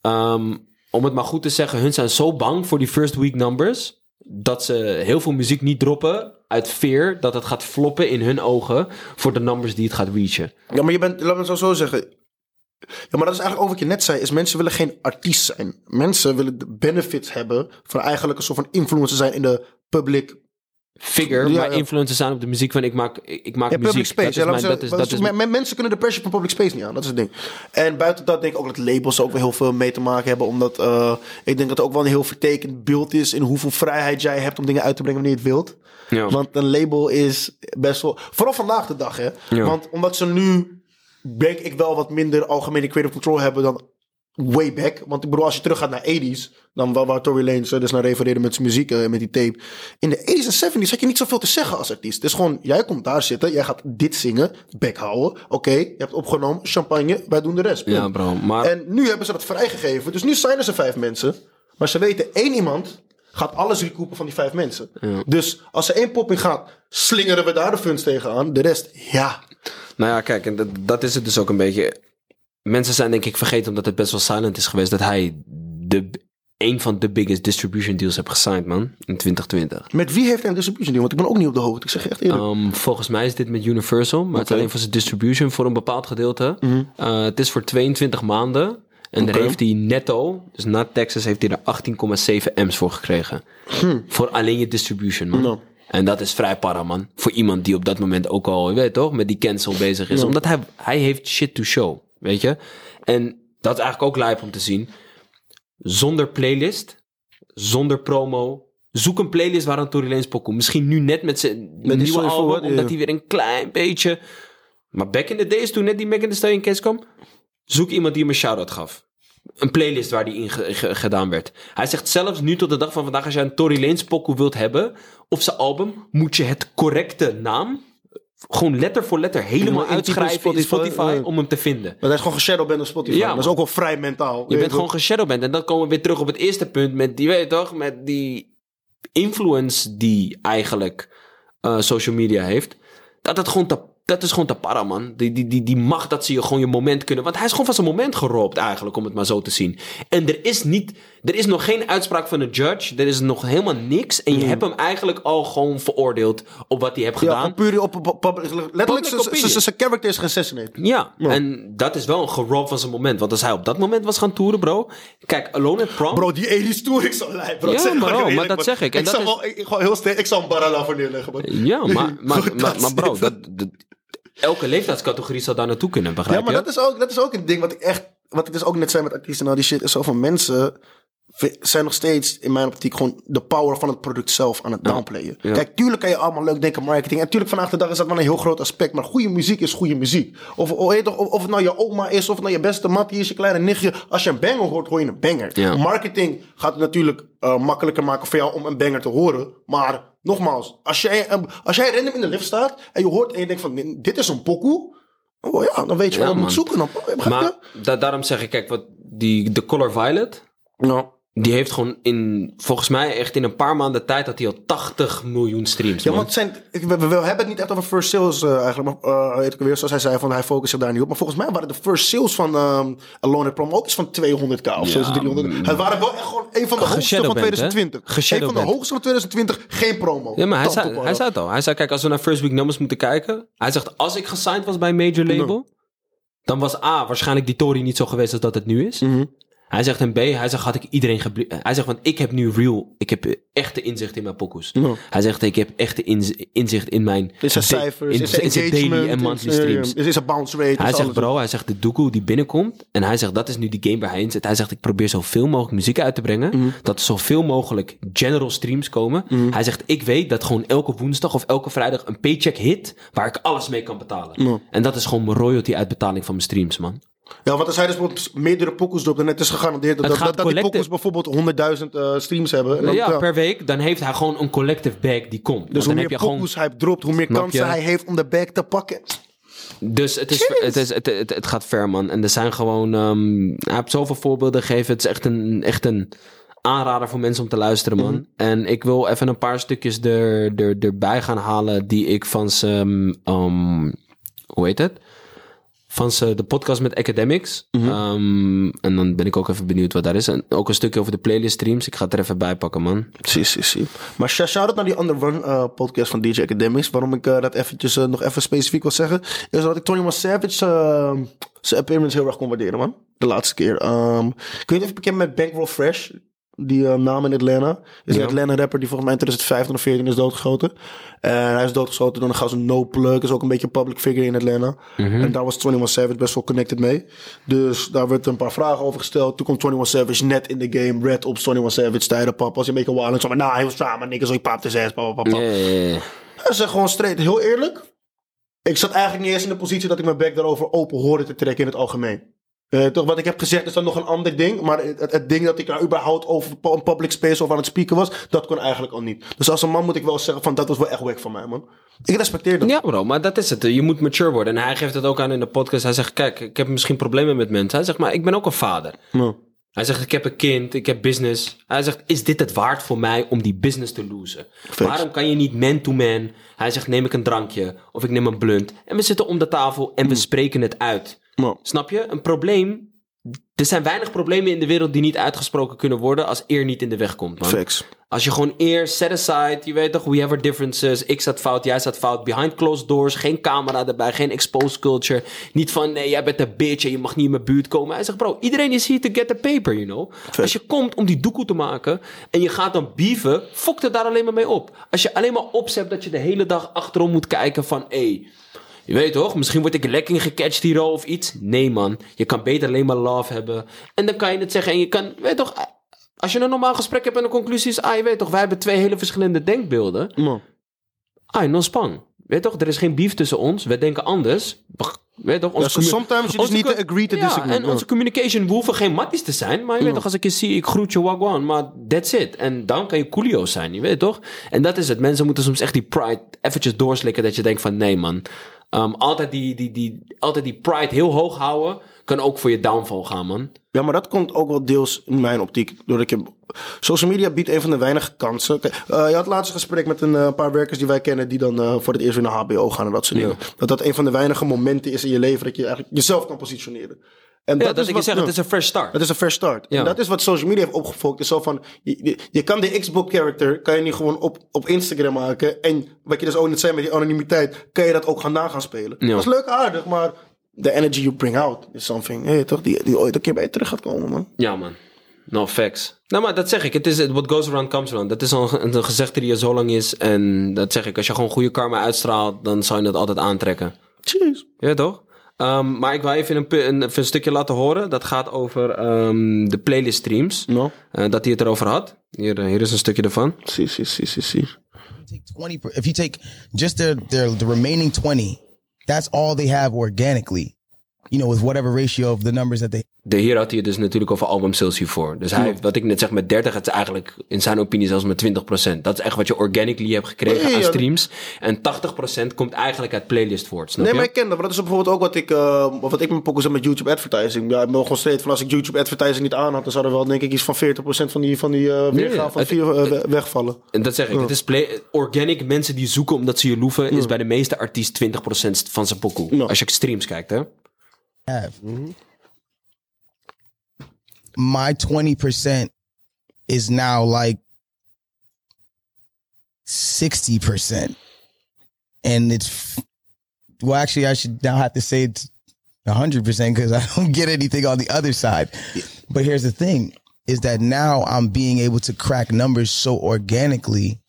ehm, om het maar goed te zeggen, hun zijn zo bang voor die first week numbers. Dat ze heel veel muziek niet droppen uit fear dat het gaat floppen in hun ogen voor de numbers die het gaat reachen. Ja, maar je bent, laat me het zo zeggen. Ja, maar dat is eigenlijk ook wat je net zei. Is mensen willen geen artiest zijn. Mensen willen de benefits hebben van eigenlijk een soort van influencer zijn in de public. Figure, Ja, maar ja. influencers zijn op de muziek van ik maak, ik maak Ja, muziek. public space. Dat is mijn- dat is, dat is mensen kunnen de pressure van public space niet aan. Dat is het ding. En buiten dat denk ik ook dat labels ook wel heel veel mee te maken hebben. Omdat eh, ik denk dat er ook wel een heel vertekend beeld is in hoeveel vrijheid jij hebt om dingen uit te brengen wanneer je het wilt. Ja. Want een label is best wel. Vooral vandaag de dag, hè? Want omdat ze nu, denk ik, wel wat minder algemene creative control hebben dan way back. Want ik bedoel, als je teruggaat naar 80s, dan waar, waar Tory Lanez eh, dus naar refereerde met zijn muziek, eh, met die tape. In de 80s en 70s had je niet zoveel te zeggen als artiest. Het is gewoon, jij komt daar zitten, jij gaat dit zingen, bek houden. Oké, je hebt opgenomen, champagne, wij doen de rest. ja, bro. Maar En nu hebben ze dat vrijgegeven. Dus nu zijn er ze vijf mensen. Maar ze weten, één iemand gaat alles recoupen van die vijf mensen. Dus als er één popping gaat, slingeren we daar de funds tegenaan. De rest, ja. Nou ja, kijk, en dat, dat is het dus ook een beetje. Mensen zijn denk ik vergeten, omdat het best wel silent is geweest, dat hij de, een van de biggest distribution deals heeft gesigned, man, in 2020. Met wie heeft hij een distribution deal? Want ik ben ook niet op de hoogte. Ik zeg echt eerlijk. Um, volgens mij is dit met Universal, maar het is alleen voor zijn distribution voor een bepaald gedeelte. Uh, het is voor 22 maanden. En daar heeft hij netto, dus na Texas, heeft hij er 18,7 M's voor gekregen. Voor alleen je distribution, man. Nou. En dat is vrij para, man. Voor iemand die op dat moment ook al, je weet toch, met die cancel bezig is. Omdat hij, hij heeft shit to show, weet je. En dat is eigenlijk ook lijp om te zien. Zonder playlist, zonder promo. Zoek een playlist waar een Tory Lanez pokoe. Misschien nu net met zijn nieuwe album, omdat hij weer een klein beetje... Maar back in the days, toen net die Megan Thee Stallion case kwam... Zoek iemand die hem een shout-out gaf. Een playlist waar die in ge- ge- gedaan werd. Hij zegt zelfs nu tot de dag van vandaag... als jij een Tory Lanez pokoe wilt hebben... of zijn album, moet je het correcte naam... gewoon letter voor letter helemaal in uitschrijven in Spotify, Spotify... ja. om hem te vinden. Maar hij is gewoon geshadowband op Spotify. Ja, dat is ook wel vrij mentaal. Je bent gewoon geshadowband. En dan komen we weer terug op het eerste punt. Met die, weet je toch, met die influence die eigenlijk eh, social media heeft. Dat, het gewoon te, dat is gewoon te para, man. Die, die, die, die macht dat ze je gewoon je moment kunnen. Want hij is gewoon van zijn moment geroopt, eigenlijk, om het maar zo te zien. En er is niet. Er is nog geen uitspraak van een judge. Er is nog helemaal niks. En je hebt hem eigenlijk al gewoon veroordeeld op wat hij heeft Ja, gedaan. gewoon puur op, op, op- letterlijk, zijn- character is. Ja, en dat is wel een gerob van zijn moment. Want als hij op dat moment was gaan toeren, bro. Kijk, Alone at Prom. Bro, die 80s tour, ik zou lijp, bro. Ja, maar dat zeg ik. En Ik dat zou is- wel, ik, ik, gewoon heel sterk, ik zou een barra daarvoor neerleggen, man. Ja, maar, maar, maar, bro, dat, dat- elke leeftijdscategorie zal daar naartoe kunnen, begrijp Ja, maar je? dat is, ook, dat is ook een ding wat ik echt... Wat ik dus ook net zei met artiesten en al die shit. Is zoveel mensen vi- zijn nog steeds in mijn optiek gewoon de power van het product zelf aan het downplayen. Ja. Kijk, tuurlijk kan je allemaal leuk denken marketing. En tuurlijk vandaag de dag is dat wel een heel groot aspect. Maar goede muziek is goede muziek. Of, of, of, het nou je oma is, of het nou je beste mattie is, je kleine nichtje. Als je een banger hoort, hoor je een banger. Ja. Marketing gaat het natuurlijk eh, makkelijker maken voor jou om een banger te horen. Maar nogmaals, als jij, eh, als jij random in de lift staat en je hoort en je denkt van dit is een pokoe. Oh ja, dan weet je Ja, wat je moet zoeken. Dan? Maar da- daarom zeg ik, kijk, wat die, de Color Violet. Die heeft gewoon in, volgens mij echt in een paar maanden tijd, had hij al 80 miljoen streams, Ja, man. want zijn, we, hebben het niet echt over first sales eh, eigenlijk. Maar uh, ik weer, zoals hij zei, van hij focust zich daar niet op. Maar volgens mij waren de first sales van ehm Alone at Prom ook iets van 200k of zo. Ja, 300. Het waren wel echt gewoon een van de hoogste van Geshadowband, hè? 2020. Een van de hoogste van 2020, geen promo. Ja, maar hij Dat zei, hij zei het al. Hij zei, kijk, als we naar First Week Numbers moeten kijken. Hij zegt, als ik gesigned was bij een major label. Dan was A, waarschijnlijk die Tory niet zo geweest als dat het nu is. Mhm. Hij zegt en B, hij zegt, had ik iedereen geblie- Hij zegt, want ik heb nu real, ik heb echte inzicht in mijn pokoes. Ja. Hij zegt, ik heb echte inz- inzicht in mijn... Is er cijfers, in- is er zijn daily engagement, en monthly er- streams. Is er bounce rate. Hij zegt, bro, hij zegt de doekoe die binnenkomt. En hij zegt, dat is nu die game waar hij in zit. Hij zegt, ik probeer zoveel mogelijk muziek uit te brengen. Mhm. Dat er zoveel mogelijk general streams komen. Hij zegt, ik weet dat gewoon elke woensdag of elke vrijdag een paycheck hit. Waar ik alles mee kan betalen. En dat is gewoon mijn royalty uitbetaling van mijn streams, man. Ja, want als hij dus bijvoorbeeld meerdere pokoes erop, dan het is gegarandeerd dat, dat, dat die pokoes bijvoorbeeld 100.000 eh, streams hebben. En dan, ja, ja. per week. Dan heeft hij gewoon een collective bag die komt. Dus hoe dan meer heb je gewoon... pokoes hij dropt, hoe meer kansen hij heeft om de bag te pakken. Dus het, is, het, is, het, het, het gaat ver, man. En er zijn gewoon... ehm, hij heeft zoveel voorbeelden gegeven. Het is echt een, echt een aanrader voor mensen om te luisteren, man. Mhm. En ik wil even een paar stukjes er, er, erbij gaan halen... die ik van zijn... ehm, hoe heet het? Van zijn de podcast met Academics. Mhm. Ehm, en dan ben ik ook even benieuwd wat daar is. En ook een stukje over de playlist streams. Ik ga het er even bij pakken, man. Zie, zie, zie. Maar sh- shout-out naar die Underrun eh podcast van DJ Academics. Waarom ik eh, dat eventjes eh, nog even specifiek wil zeggen... is dat ik Tony Savage zijn appearance heel erg kon waarderen, man. De laatste keer. Ehm, ik weet niet of je bekend met Bankroll Fresh. Die eh, naam in Atlanta. Is Ja. een Atlanta rapper die volgens mij in 2015 of 14 is doodgeschoten. En hij is doodgeschoten door een gast No Plug. Is ook een beetje een public figure in Atlanta. En daar was 21 Savage best wel connected mee. Dus daar werd een paar vragen over gesteld. Toen kwam 21 Savage net in de game. Red op 21 Savage tijden. Pap was hij een beetje wild. En zo maar, nou, hij was drama. Niggas, zo ik pap de zes. Pap, pap, pap. Ja, ja, ja. Hij zegt gewoon straight, heel eerlijk. Ik zat eigenlijk niet eens in de positie dat ik mijn bek daarover open hoorde te trekken in het algemeen. Eh, toch, wat ik heb gezegd is dan nog een ander ding. Maar het, het, ding dat ik daar überhaupt over een public space of aan het spreken was, dat kon eigenlijk al niet. Dus als een man moet ik wel zeggen van dat was wel echt wack van mij, man. Ik respecteer dat. Ja, bro, maar dat is het. Je moet mature worden. En hij geeft het ook aan in de podcast. Hij zegt: Kijk, ik heb misschien problemen met mensen. Hij zegt: Maar ik ben ook een vader. Ja. Hij zegt: Ik heb een kind, ik heb business. Hij zegt: Is dit het waard voor mij om die business te losen? Waarom kan je niet man to man? Hij zegt: Neem ik een drankje of ik neem een blunt. En we zitten om de tafel en we spreken het uit. Snap je? Een probleem. Er zijn weinig problemen in de wereld die niet uitgesproken kunnen worden als eer niet in de weg komt. Man. Facts. Als je gewoon eer, set aside, je weet toch, we have our differences. Ik zat fout, jij zat fout. Behind closed doors, geen camera erbij, geen exposed culture. Niet van, nee, jij bent een bitch en je mag niet in mijn buurt komen. Hij zegt, bro, iedereen is hier to get the paper, you know. Als je komt om die doekoe te maken en je gaat dan beeven, fokt het daar alleen maar mee op. Als je alleen maar opzet dat je de hele dag achterom moet kijken van, hé... Hey, je weet toch, misschien word ik lekker gecatcht hier al of iets. Nee man, je kan beter alleen maar love hebben. En dan kan je het zeggen en je kan, weet toch, als je een normaal gesprek hebt en de conclusie is, ah je weet toch, wij hebben twee hele verschillende denkbeelden. Ja. Ah, non spang. Weet toch, er is geen beef tussen ons, wij denken anders. Weet toch, onze Ja, sometimes need to co- agree to ja, disagree. en onze communication, we hoeven geen matties te zijn. Maar je weet toch, als ik je zie, ik groet je wagwan. Maar that's it. En dan kan je coolio's zijn, je weet toch? En dat is het. Mensen moeten soms echt die pride eventjes doorslikken. Dat je denkt van, nee man. Ehm, altijd, die, die, die, altijd die pride heel hoog houden, kan ook voor je downfall gaan, man. Ja, maar dat komt ook wel deels in mijn optiek. Doordat heb... Social media biedt een van de weinige kansen. Eh, je had laatst een gesprek met een eh, paar werkers die wij kennen... die dan eh, voor het eerst weer naar HBO gaan en dat soort dingen. Dat dat een van de weinige momenten is in je leven... dat je eigenlijk jezelf kan positioneren. En Ja, dat, is ik je wat- zeg, het is een fresh start. Het is een fresh start. Ja. En dat is wat social media heeft opgefokt. Is zo van, je, kan de Xbox character, kan je niet gewoon op, op Instagram maken. En wat je dus ook net zei met die anonimiteit, kan je dat ook gaan na gaan spelen. Ja. Dat is leuk aardig, maar the energy you bring out is something, hey, toch, die, die ooit een keer bij je terug gaat komen, man. Ja, man. No facts. Nou, maar dat zeg ik. Het is what goes around comes around. Dat is al een, een gezegde die er zo lang is. En dat zeg ik. Als je gewoon goede karma uitstraalt, dan zou je het altijd aantrekken. Jeez. Ja, toch? Ehm, maar ik wil even een, een, een stukje laten horen. Dat gaat over ehm, de playlist streams. No. Eh, dat hij het erover had. Hier, eh, hier is een stukje ervan. Zie, zie, zie, zie, zie. take 20 per- if you take just their their the remaining 20 that's all they have organically you know with whatever ratio of the numbers that they De, hier had hij het dus natuurlijk over album sales hiervoor. Dus hij, wat ik net zeg met 30, het is eigenlijk in zijn opinie zelfs met 20%. Dat is echt wat je organically hebt gekregen Ja, aan ja, streams. En 80% komt eigenlijk uit playlist voort, snap Nee, je? maar ik ken dat. Maar dat is bijvoorbeeld ook wat ik, eh, wat ik mijn pokken met YouTube advertising. Ja, ik ben gewoon steeds van als ik YouTube advertising niet aan had, dan zou er wel denk ik iets van 40% van die, van die eh weergave van het- vier, eh, we- wegvallen. En dat zeg ik. Het is play, organic mensen die zoeken omdat ze je loeven, is bij de meeste artiesten 20% van zijn pokoe. Ja. Als je streams kijkt, hè? Have. Mm-hmm. My 20% is now like 60% and it's well actually i should now have to say it's 100% because i don't get anything on the other side. But here's the thing is that now i'm being able to crack numbers so organically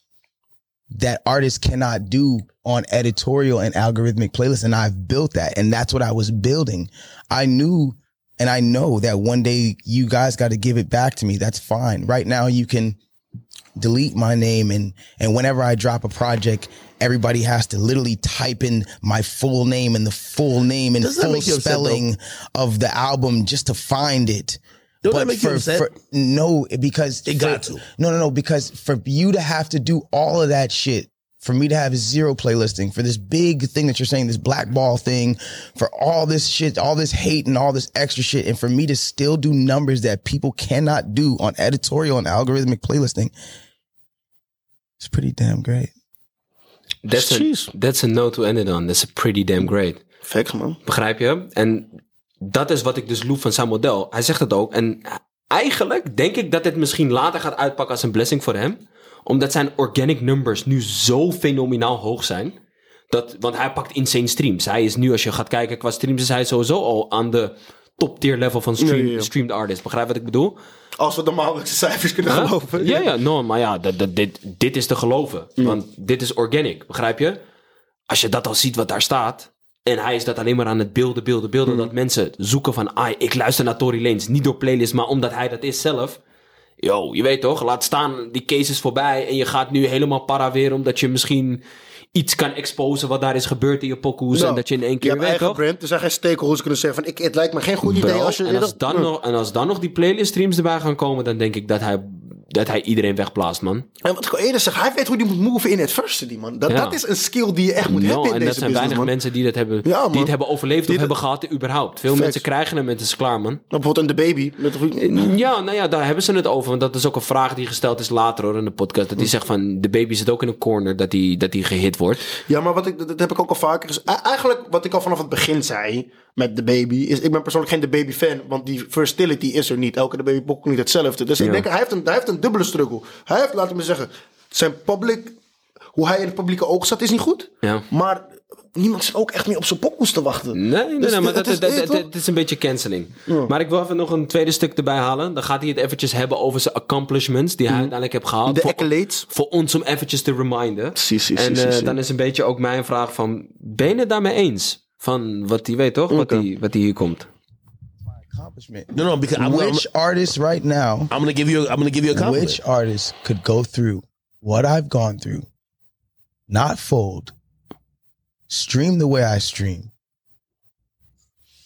that artists cannot do on editorial and algorithmic playlists. And I've built that. And that's what I was building. I knew and I know that one day you guys got to give it back to me. That's fine. Right now you can delete my name and, and whenever I drop a project, everybody has to literally type in my full name and the full name and Doesn't full you upset, spelling of the album just to find it. Don't that make you upset? no, because It for- got to. No, no, no. Because for you to have to do all of that shit, for me to have zero playlisting, for this big thing that you're saying, this blackball thing, for all this shit, all this hate and all this extra shit, and for me to still do numbers that people cannot do on editorial and algorithmic playlisting, it's pretty damn great. That's a, Jeez. that's a note to end it on. That's a pretty damn great. Facts, man. Begrijp je? En dat is wat ik dus loef van zijn model. Hij zegt het ook. En eigenlijk denk ik dat het misschien later gaat uitpakken als een blessing voor hem. Omdat zijn organic numbers nu zo fenomenaal hoog zijn. Dat, want hij pakt insane streams. Hij is nu, als je gaat kijken qua streams, is hij sowieso al aan de top tier level van stream, Ja, ja, ja. streamed artists. Begrijp wat ik bedoel? Als we de maandelijkse cijfers kunnen Huh? geloven. Ja, ja, no, maar ja, dat, dat, dit, dit is te geloven. Want dit is organic, begrijp je? Als je dat al ziet wat daar staat. En hij is dat alleen maar aan het beelden, beelden, beelden. Dat mensen zoeken van, ah, ik luister naar Tory Lanez. Niet door playlist, maar omdat hij dat is zelf. Yo, je weet toch, laat staan die cases voorbij. En je gaat nu helemaal para weer, omdat je misschien iets kan exposen wat daar is gebeurd in je pokoes. en dat je in één keer Je hebt weet eigen toch? brand, er zijn geen stakeholders kunnen zeggen van ik, het lijkt me geen goed idee als je... en, als dan nog, en als dan nog die playlist streams erbij gaan komen, dan denk ik dat hij, dat hij iedereen wegblaast, man. En wat ik al eerder zeg, hij weet hoe die moet move in adversity, man. Dat, Ja. dat is een skill die je echt moet No, hebben in en deze dat zijn business, weinig man. mensen die, dat hebben, Ja, die het hebben overleefd Die of hebben gehad überhaupt. Veel Facts. mensen krijgen hem en het is klaar, man. Nou, bijvoorbeeld in The Baby. Ja, nou ja, daar hebben ze het over. Want dat is ook een vraag die gesteld is later hoor, in de podcast. Dat hij zegt van, de baby zit ook in een corner dat hij, dat hij gehit wordt. Ja, maar wat ik, dat heb ik ook al vaker gezegd. Eigenlijk wat ik al vanaf het begin zei met The Baby, is ik ben persoonlijk geen The Baby fan, want die versatility is er niet. Elke The Baby pokoe niet hetzelfde. Dus ik denk, hij heeft, een, hij heeft een dubbele struggle. Hij heeft, laten we zeggen, zijn public, hoe hij in het publieke oog staat, is niet goed. Ja. Maar niemand zit ook echt meer op zijn pokoes te wachten. Nee, nee, Dus nee maar het dat, is- dat, is een beetje canceling. Maar ik wil even nog een tweede stuk erbij halen. Dan gaat hij het eventjes hebben over zijn accomplishments die hij uiteindelijk heeft gehaald. De Voor- accolades. Voor ons om eventjes te reminden. Si, si, en si, eh, dan is een beetje ook mijn vraag van, ben je het daarmee eens? Van wat hij weet toch? Wat hij wat hij hier komt. Accomplishment. No, no, because I'm, I'm, Which artist right now I'm gonna give you. I'm gonna give you a compliment. which artist could go through what I've gone through, not fold, stream the way I stream,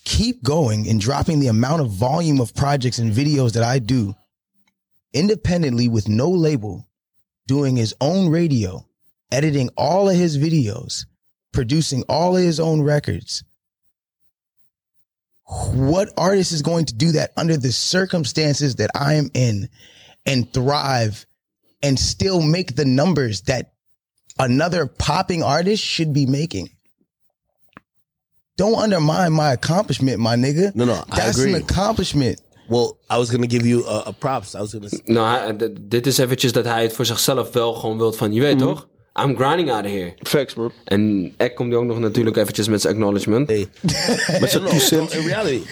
keep going and dropping the amount of volume of projects and videos that I do independently with no label, doing his own radio, editing all of his videos, producing all of his own records. What artist is going to do that under the circumstances that I am in and thrive and still make the numbers that another popping artist should be making? Don't undermine my accomplishment, my nigga. No, no, I That's an accomplishment. Well, I was gonna give you a, a props. I was gonna. s- Nou, hij- d- dit is eventjes dat hij het voor zichzelf wel gewoon wilt van, je weet mhm. toch? I'm grinding out of here. Facts, bro. En Ek komt ook nog natuurlijk eventjes met zijn acknowledgement. Hey, but no, no, in reality,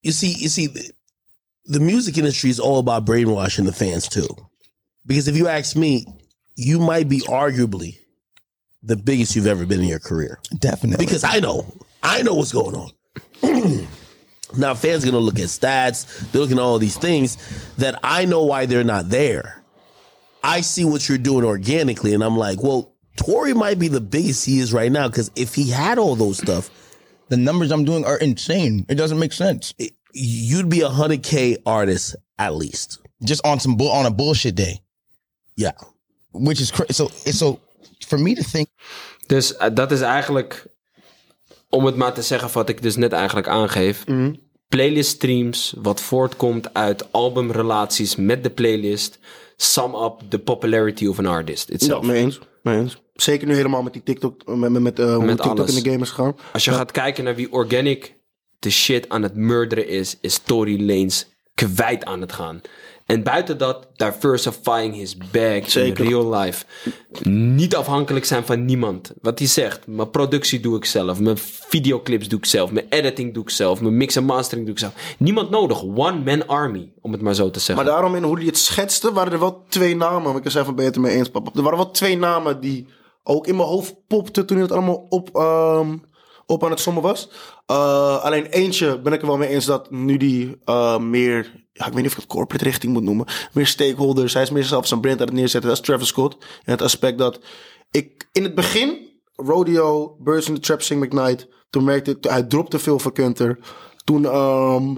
you see, you see, the, the music industry is all about brainwashing the fans too. Because if you ask me, you might be arguably the biggest you've ever been in your career. Definitely. Because I know, I know what's going on. now, fans gonna look at stats, they're looking at all these things that I know why they're not there. I see what you're doing organically, and I'm like, well, Tory might be the biggest he is right now because if he had all those stuff, the numbers I'm doing are insane. It doesn't make sense. it- you'd be a hundred k artist at least. Just on some bull on a bullshit day, Yeah, which is crazy. So, so for me to think, Dus eh, dat is eigenlijk, om het maar te zeggen wat ik dus net eigenlijk aangeef. Playlist streams, wat voortkomt uit albumrelaties met de playlist, sum up the popularity of an artist Ja, itself. mee eens. Mee eens. Zeker nu helemaal met die TikTok, met, met, met, eh, hoe Met TikTok alles. in de game is gegaan. Als je gaat kijken naar wie organic de shit aan het murderen is, is Tory Lanez kwijt aan het gaan. En buiten dat, diversifying his bag Zeker. in real life. Niet afhankelijk zijn van niemand. Wat hij zegt, mijn productie doe ik zelf. Mijn videoclips doe ik zelf. Mijn editing doe ik zelf. Mijn mix en mastering doe ik zelf. Niemand nodig. One man army, om het maar zo te zeggen. Maar daarom in hoe hij het schetste, waren er wel twee namen. Ik is even beter mee eens, papa. Er waren wel twee namen die ook in mijn hoofd popten toen hij het allemaal op, ehm, op aan het sommen was. Eh, alleen eentje ben ik er wel mee eens dat nu die eh, meer, ja, ik weet niet of ik het corporate richting moet noemen, meer stakeholders, hij is meer zelf zijn brand aan het neerzetten. Dat is Travis Scott. En het aspect dat ik in het begin, Rodeo, Birds in the Trap, Sing McKnight, toen merkte ik, hij dropte veel vakanter. Toen, ehm,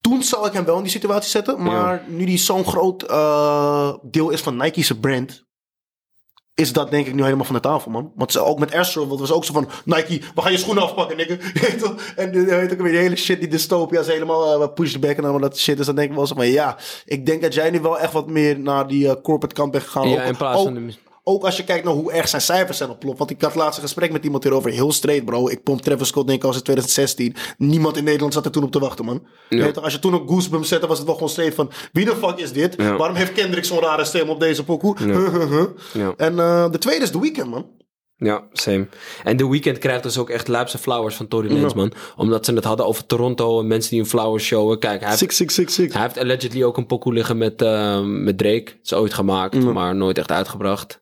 toen zou ik hem wel in die situatie zetten. Maar nu die zo'n groot eh, deel is van Nike's brand. Is dat denk ik nu helemaal van de tafel, man. Want ze, ook met Astro, dat was ook zo van... Nike, we gaan je schoenen afpakken, nigga. En je weet ook weer die hele shit, die dystopia is helemaal uh, push the back en allemaal dat shit. Dus dan denk ik wel zo van... Ja, ik denk dat jij nu wel echt wat meer naar die eh, corporate kant bent gegaan. Ja, Ook- in plaats ook- van de- ook als je kijkt naar hoe erg zijn cijfers zijn opgelopen. Want ik had laatst een gesprek met iemand hierover. Heel straight, bro. Ik pomp Travis Scott denk ik al sinds 2016. Niemand in Nederland zat er toen op te wachten, man. Je weet als je toen ook Goosebumps zette, was het wel gewoon straight van... Wie de fuck is dit? Ja. Waarom heeft Kendrick zo'n rare stem op deze pokoe? Ja. En eh, de tweede is The Weeknd, man. Ja, same. En The Weeknd krijgt dus ook echt lijpse flowers van Tory Lanez, man. Omdat ze het hadden over Toronto en mensen die een flowers showen. Kijk, hij heeft, 6666. hij heeft allegedly ook een pokoe liggen met, eh, met Drake. Is ooit gemaakt, maar nooit echt uitgebracht.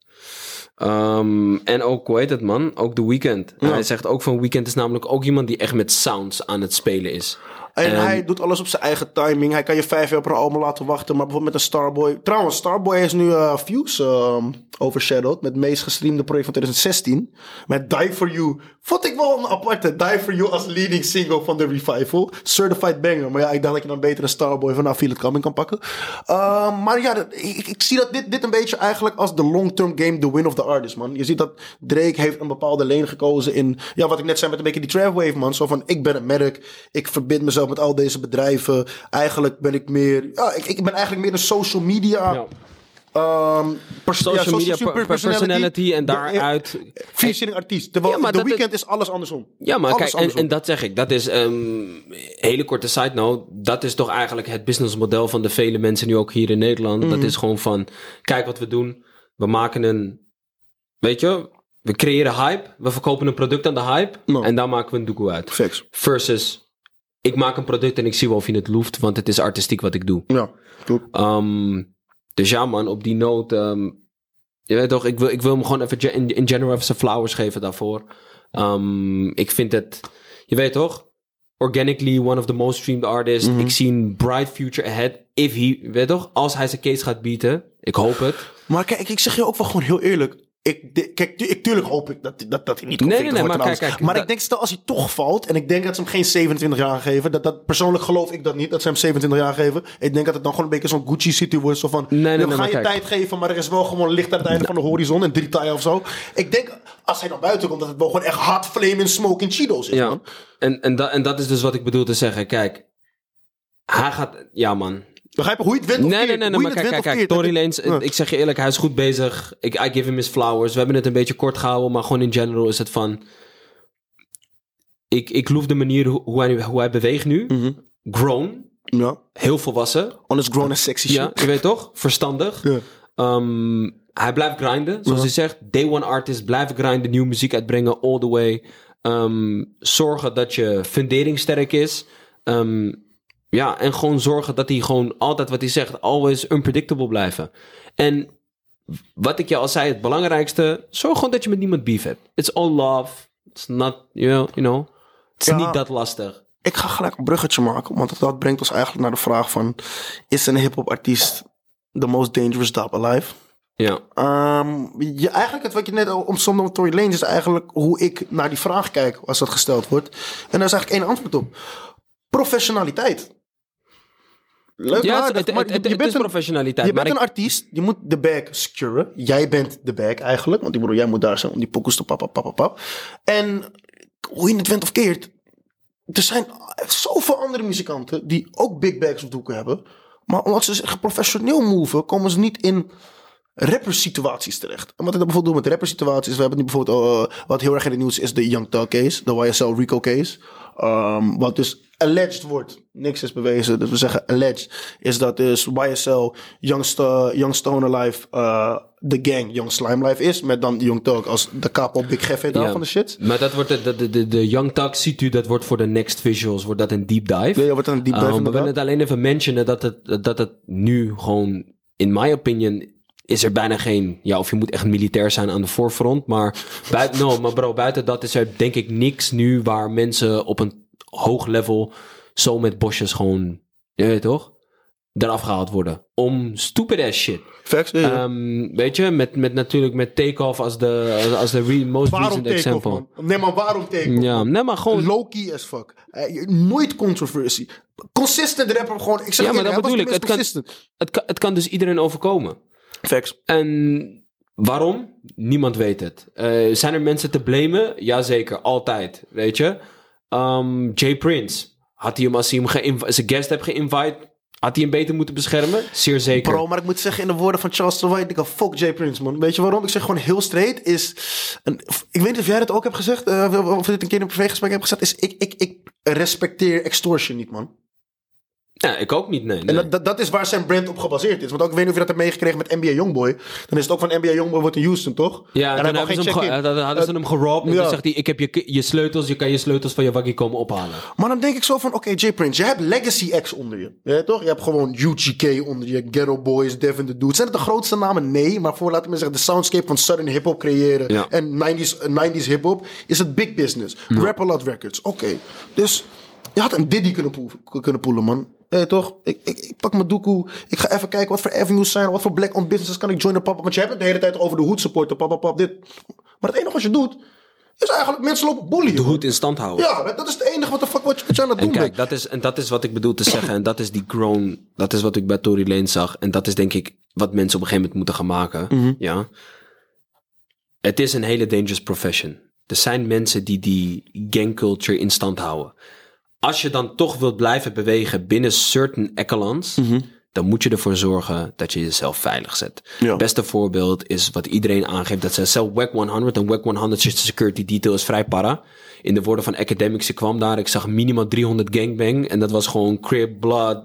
Ehm, en ook, hoe heet het man? Ook The Weeknd. Hij zegt ook van Weeknd is namelijk ook iemand die echt met sounds aan het spelen is. En En- hij doet alles op zijn eigen timing. Hij kan je vijf jaar op een album laten wachten. Maar bijvoorbeeld met een Starboy. Trouwens, Starboy is nu eh Fuse ehm, overshadowed. Met het meest gestreamde project van 2016. Met Die For You. Vond ik wel een aparte. Die For You als leading single van de revival. Certified banger. Maar ja, ik dacht dat je dan beter een Starboy van Feel It Coming kan pakken. Ehm, maar ja, dat- ik, ik zie dat dit, dit een beetje eigenlijk als de long-term game. The win of the artist, man. Je ziet dat Drake heeft een bepaalde lane gekozen in... Ja, wat ik net zei met een beetje die Travwave, man. Zo van, ik ben een merk. Ik verbind mezelf met al deze bedrijven. Eigenlijk ben ik meer... Ja, ik, ik ben eigenlijk meer een social media... Ja. ehm, pers- Social ja, media super per- personality en daaruit... Featuring artiest. Terwijl Ja, maar The dat- Weeknd is alles andersom. Ja, maar Alles kijk, en, dat zeg ik. Dat is een hele korte side note. Dat is toch eigenlijk het businessmodel van de vele mensen nu ook hier in Nederland. Mhm. Dat is gewoon van, kijk wat we doen. We maken een, weet je, we creëren hype. We verkopen een product aan de hype. Nou. En daar maken we een doekoe uit. Facts. Versus, ik maak een product en ik zie wel of je het loeft. Want het is artistiek wat ik doe. Ja. Ehm, dus ja, man, op die noot. ehm, je weet toch, ik wil, ik wil hem gewoon even in, in general even zijn flowers geven daarvoor. Ehm, ik vind het, je weet toch, organically one of the most streamed artists. Ik zie een bright future ahead. If he, weet toch, als hij zijn case gaat bieden. Ik hoop het. Maar kijk, ik zeg je ook wel gewoon heel eerlijk. Ik, kijk, tu- ik, tuurlijk hoop ik dat, dat, dat hij niet Nee, nee, nee, wordt maar kijk, kijk, maar dat- ik denk, stel als hij toch valt... en ik denk dat ze hem geen 27 jaar geven... Dat, dat, persoonlijk geloof ik dat niet, dat ze hem 27 jaar geven. Ik denk dat het dan gewoon een beetje zo'n Gucci-city wordt. Zo van, Nee, nee, we nee, gaan je tijd geven... maar er is wel gewoon licht aan het einde van de horizon... en drie taaien of zo. Ik denk, als hij dan buiten komt... dat het wel gewoon echt hot flame en smoking Cheetos is, Ja. man. En, en, da, en dat is dus wat ik bedoel te zeggen. Kijk, hij gaat, ja man. Begrijp je hoe je het wint Nee, nee, nee, nee, maar kijk, kijk, kijk. Tory. Lanez, Ja. ik zeg je eerlijk, hij is goed bezig. Ik, I give him his flowers. We hebben het een beetje kort gehouden, maar gewoon in general is het van... Ik, ik loef de manier hoe, hij, hoe hij beweegt nu. Mhm. Grown, Ja, heel volwassen. honest grown and sexy Ja, shit. je weet toch? Verstandig. Ja. Ehm, hij blijft grinden, zoals hij zegt. Day one artist, blijven grinden, nieuwe muziek uitbrengen, all the way. Ehm, zorgen dat je fundering sterk is. Ehm, ja, en gewoon zorgen dat hij gewoon altijd wat hij zegt, always unpredictable blijven. En wat ik je al zei, het belangrijkste, zorg gewoon dat je met niemand beef hebt. It's all love. It's not, you know, you know het is Ja. niet dat lastig. Ik ga gelijk een bruggetje maken, want dat brengt ons eigenlijk naar de vraag van... Is een hip-hop artiest the most dangerous dub alive? Ja. Ehm, je, eigenlijk het wat je net omsomde met Tory Lanez is eigenlijk hoe ik naar die vraag kijk als dat gesteld wordt. En daar is eigenlijk één antwoord op. Professionaliteit. Leuk Ja, aardig, het, maar het, je- het je bent is een- professionaliteit. Je maar bent ik- een artiest, je moet de bag securen. Jij bent de bag eigenlijk. Want ik bedoel, jij moet daar zijn om die pokoes te pap, pap, pap, pap. En hoe je het went of keert. Er zijn zoveel andere muzikanten die ook big bags op doeken hebben. Maar omdat ze zich professioneel moven, komen ze niet in rappersituaties terecht. En wat ik dan bijvoorbeeld doe met rappersituaties, we hebben nu bijvoorbeeld, uh, wat heel erg in het nieuws is, de Young Thug case, de YSL Rico case. Um, wat dus alleged wordt, niks is bewezen, dus we zeggen alleged, is dat dus YSL Young, Sto- Young Stoner Life, uh, de gang Young Slime Life is, met dan Young Thug als de capo Big Geff daar Ja. van de shit. Maar dat wordt de, de, de, de, Young Talk ziet u, dat wordt voor de next visuals, wordt dat een deep dive. Ja, wordt een deep dive Um, we willen het alleen even mentionen dat het, dat het nu gewoon, in my opinion, is er bijna geen, ja, of je moet echt militair zijn aan de voorfront. Maar, buiten, no, maar bro, buiten dat is er denk ik niks nu waar mensen op een hoog level zo met bosjes gewoon, je weet toch, eraf gehaald worden. Om stupid ass shit. Facts. Ehm, weet je, met, met natuurlijk met Takeoff als de, als- als de re- most waarom recent example. man? Nee, maar waarom take-off? Ja, nee, maar gewoon Low-key as fuck. Eh, nooit controversie. Consistent rapper gewoon. Ik zeg Ja, maar dat bedoel ik. kan, het, kan, het kan dus iedereen overkomen. Facts. En waarom? Niemand weet het. Eh, zijn er mensen te blamen? Jazeker, altijd. Weet je? Ehm, Jay Prince. Had hij hem als hij hem zijn guest heeft geïnvite... Had hij hem beter moeten beschermen? Zeer zeker. Bro, maar ik moet zeggen in de woorden van Charles White, ik fuck Jay Prince, man. Weet je waarom? Ik zeg gewoon heel straight, is... Een, ik weet niet of jij dat ook hebt gezegd, eh, of dit een keer in een privégesprek hebt gezegd, is ik, ik, ik respecteer extortion niet, man. Ja, ik ook niet, nee. En dat, dat, dat is waar zijn brand op gebaseerd is. Want ook, ik weet niet of je dat hebt meegekregen met NBA Youngboy. Dan is het ook van NBA Youngboy wordt in Houston, toch? ja, en hebben ze hem, eh, hadden ze hem gerobbed. En ja. toen zegt hij, ik heb je, je sleutels, je kan je sleutels van je waggie komen ophalen. Maar dan denk ik zo van, oké, Jay Prince, je hebt Legacy X onder je. Ja, toch? Je hebt gewoon UGK onder je, Ghetto Boys, Devin the Dude. Zijn het de grootste namen? Nee. Maar voor, laten we zeggen, de soundscape van Southern hip-hop creëren Ja. en 90s, eh, 90s hip-hop, is het big business. Rap A Lot Records, oké. Dus je had een Diddy kunnen, poe- kunnen poelen, man. Ja, toch? Ik, ik, ik pak mijn doekoe. Ik ga even kijken wat voor avenues zijn. Wat voor black-owned businesses kan ik joinen, papa. Want je hebt het de hele tijd over de hoed supporten, papa, papa, dit. Maar het enige wat je doet, is eigenlijk mensen lopen bullyen. De hoed in stand houden. Ja, dat is het enige wat de fuck wat je, wat je aan het En doen kijk, bent. dat is, en dat is wat ik bedoel te zeggen. En dat is die grown. Dat is wat ik bij Tory Lane zag. En dat is denk ik wat mensen op een gegeven moment moeten gaan maken. Mhm. Ja. Het is een hele dangerous profession. Er zijn mensen die die gang culture in stand houden. Als je dan toch wilt blijven bewegen binnen certain echelons. Mhm. Dan moet je ervoor zorgen dat je jezelf veilig zet. Ja. Het beste voorbeeld is wat iedereen aangeeft. Dat ze zelf WAC 100 en WAC 100 security detail is vrij para. In de woorden van academics, ik kwam daar. Ik zag minimaal 300 gangbang. En dat was gewoon crib, blood,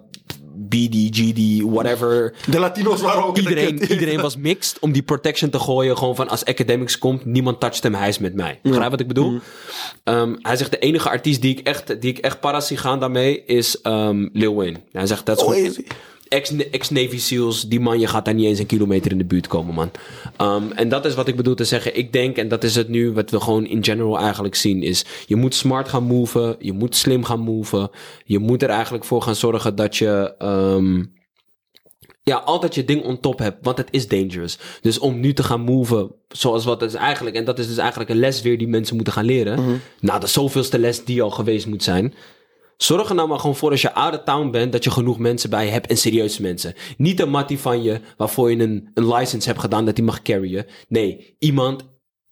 BD, GD, whatever. De Latino's waren ook Iedereen, iedereen was mixed om die protection te gooien. Gewoon van als academics komt, niemand toucht hem, hij is met mij. Begrijp wat ik bedoel? Ehm, hij zegt de enige artiest die ik echt, die ik echt para zie gaan daarmee is ehm, Lil Wayne. Hij zegt dat is Oh, gewoon easy. ex- ex-Navy SEALs. Die man, je gaat daar niet eens een kilometer in de buurt komen, man. Ehm, en dat is wat ik bedoel te zeggen. Ik denk, en dat is het nu wat we gewoon in general eigenlijk zien, is je moet smart gaan moven. Je moet slim gaan moven. Je moet er eigenlijk voor gaan zorgen dat je... ehm, ja, altijd je ding on top hebt, want het is dangerous. Dus om nu te gaan moven, zoals wat is eigenlijk, en dat is dus eigenlijk een les weer die mensen moeten gaan leren. Nou, de zoveelste les die al geweest moet zijn. Zorg er nou maar gewoon voor als je out of town bent, dat je genoeg mensen bij je hebt en serieuze mensen. Niet een mattie van je, waarvoor je een, een license hebt gedaan dat die mag carryen. Nee, iemand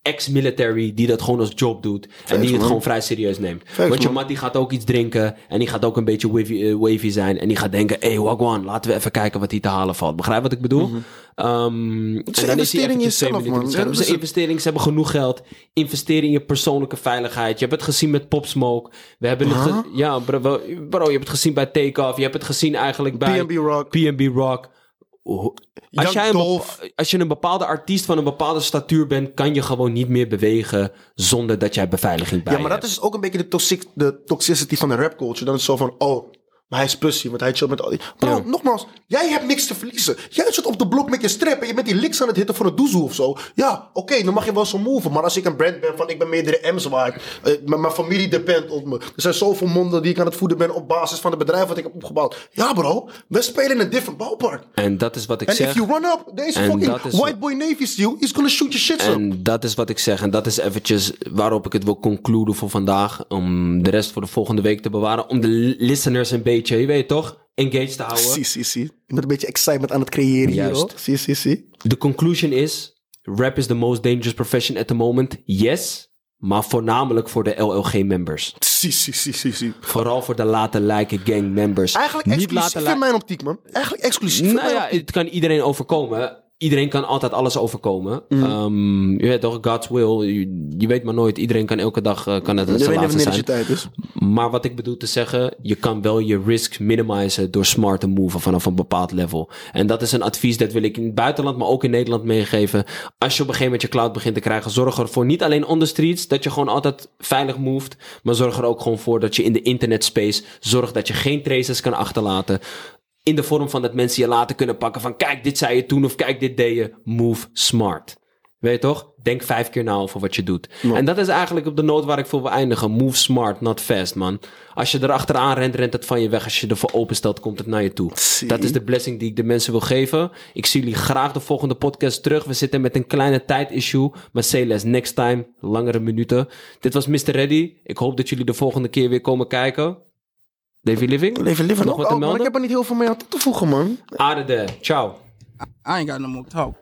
ex-military die dat gewoon als job doet en die het man. gewoon vrij serieus neemt. Want je mat die gaat ook iets drinken en die gaat ook een beetje wavy, eh, wavy zijn en die gaat denken, hey Wagwan, laten we even kijken wat hier te halen valt. Begrijp wat ik bedoel? Ehm, en is een investering in man. Ja, is is een investering, ze hebben genoeg geld. Investeer in je persoonlijke veiligheid. Je hebt het gezien met Pop Smoke. We hebben het ja, bro, je hebt het gezien bij Takeoff. Je hebt het gezien eigenlijk bij Rock. P&B Rock. Als, jij een als je een bepaalde artiest van een bepaalde statuur bent, kan je gewoon niet meer bewegen zonder dat jij beveiliging bij Ja, maar dat is ook een beetje de, toxic, de toxicity van de rap culture. Dan is het zo van, oh, Maar hij is pussy, want hij chillt met al die... Bro, Ja. nogmaals, jij hebt niks te verliezen. Jij zit op de blok met je strap en je bent die licks aan het hitten voor een doezoe of zo. Ja, oké, dan mag je wel zo move. Maar als ik een brand ben van ik ben meerdere M's waard. eh, mijn familie depend op me. Er zijn zoveel monden die ik aan het voeden ben op basis van het bedrijf wat ik heb opgebouwd. Ja bro, we spelen in een different ballpark. En dat is wat ik En zeg. if you run up, deze En fucking white boy Navy SEAL is gonna shoot your shit up. En dat is wat ik zeg. En dat is eventjes waarop ik het wil concluden voor vandaag. Om de rest voor de volgende week te bewaren. Om de listeners een beetje, je weet toch, engaged te houden. Zie, zie, zie. Je bent een beetje excitement aan het creëren hier, Juist. hoor. Zie, zie, zie. De conclusion is: rap is the most dangerous profession at the moment. Yes. Maar voornamelijk voor de LLG-members. Zie, zie, zie, zie, zie. Vooral voor de laten lijken gang-members. Eigenlijk Niet exclusief in mijn optiek, man. Eigenlijk exclusief Nou ja, het kan iedereen overkomen. Iedereen kan altijd alles overkomen. Ehm, je weet toch, God's will. Je, je weet maar nooit. Iedereen kan elke dag uh, kan het niet laatste zijn. je tijd is. Maar wat ik bedoel te zeggen, je kan wel je risk minimizen door smart te moven vanaf een bepaald level. En dat is een advies dat wil ik in het buitenland, maar ook in Nederland meegeven. Als je op een gegeven moment je cloud begint te krijgen, zorg ervoor niet alleen on the streets dat je gewoon altijd veilig moved, maar zorg er ook gewoon voor dat je in de internetspace zorg dat je geen traces kan achterlaten. In de vorm van dat mensen je later kunnen pakken van kijk, dit zei je toen of kijk, dit deed je. Move smart. Weet je toch? Denk vijf keer na over wat je doet. En dat is eigenlijk op de noot waar ik voor wil eindigen. Move smart, not fast, man. Als je erachteraan rent, rent het van je weg. Als je ervoor openstelt, komt het naar je toe. Dat is de blessing die ik de mensen wil geven. Ik zie jullie graag de volgende podcast terug. We zitten met een kleine tijdissue. Maar less next time. Langere minuten. Dit was Mr. Ready. Ik hoop dat jullie de volgende keer weer komen kijken. Davy Living? Leven, leven Nog ook wat te al, man. Ik melden? heb er niet heel veel mee aan toe te voegen, man. Aarde, ciao. I ain't got no more talk.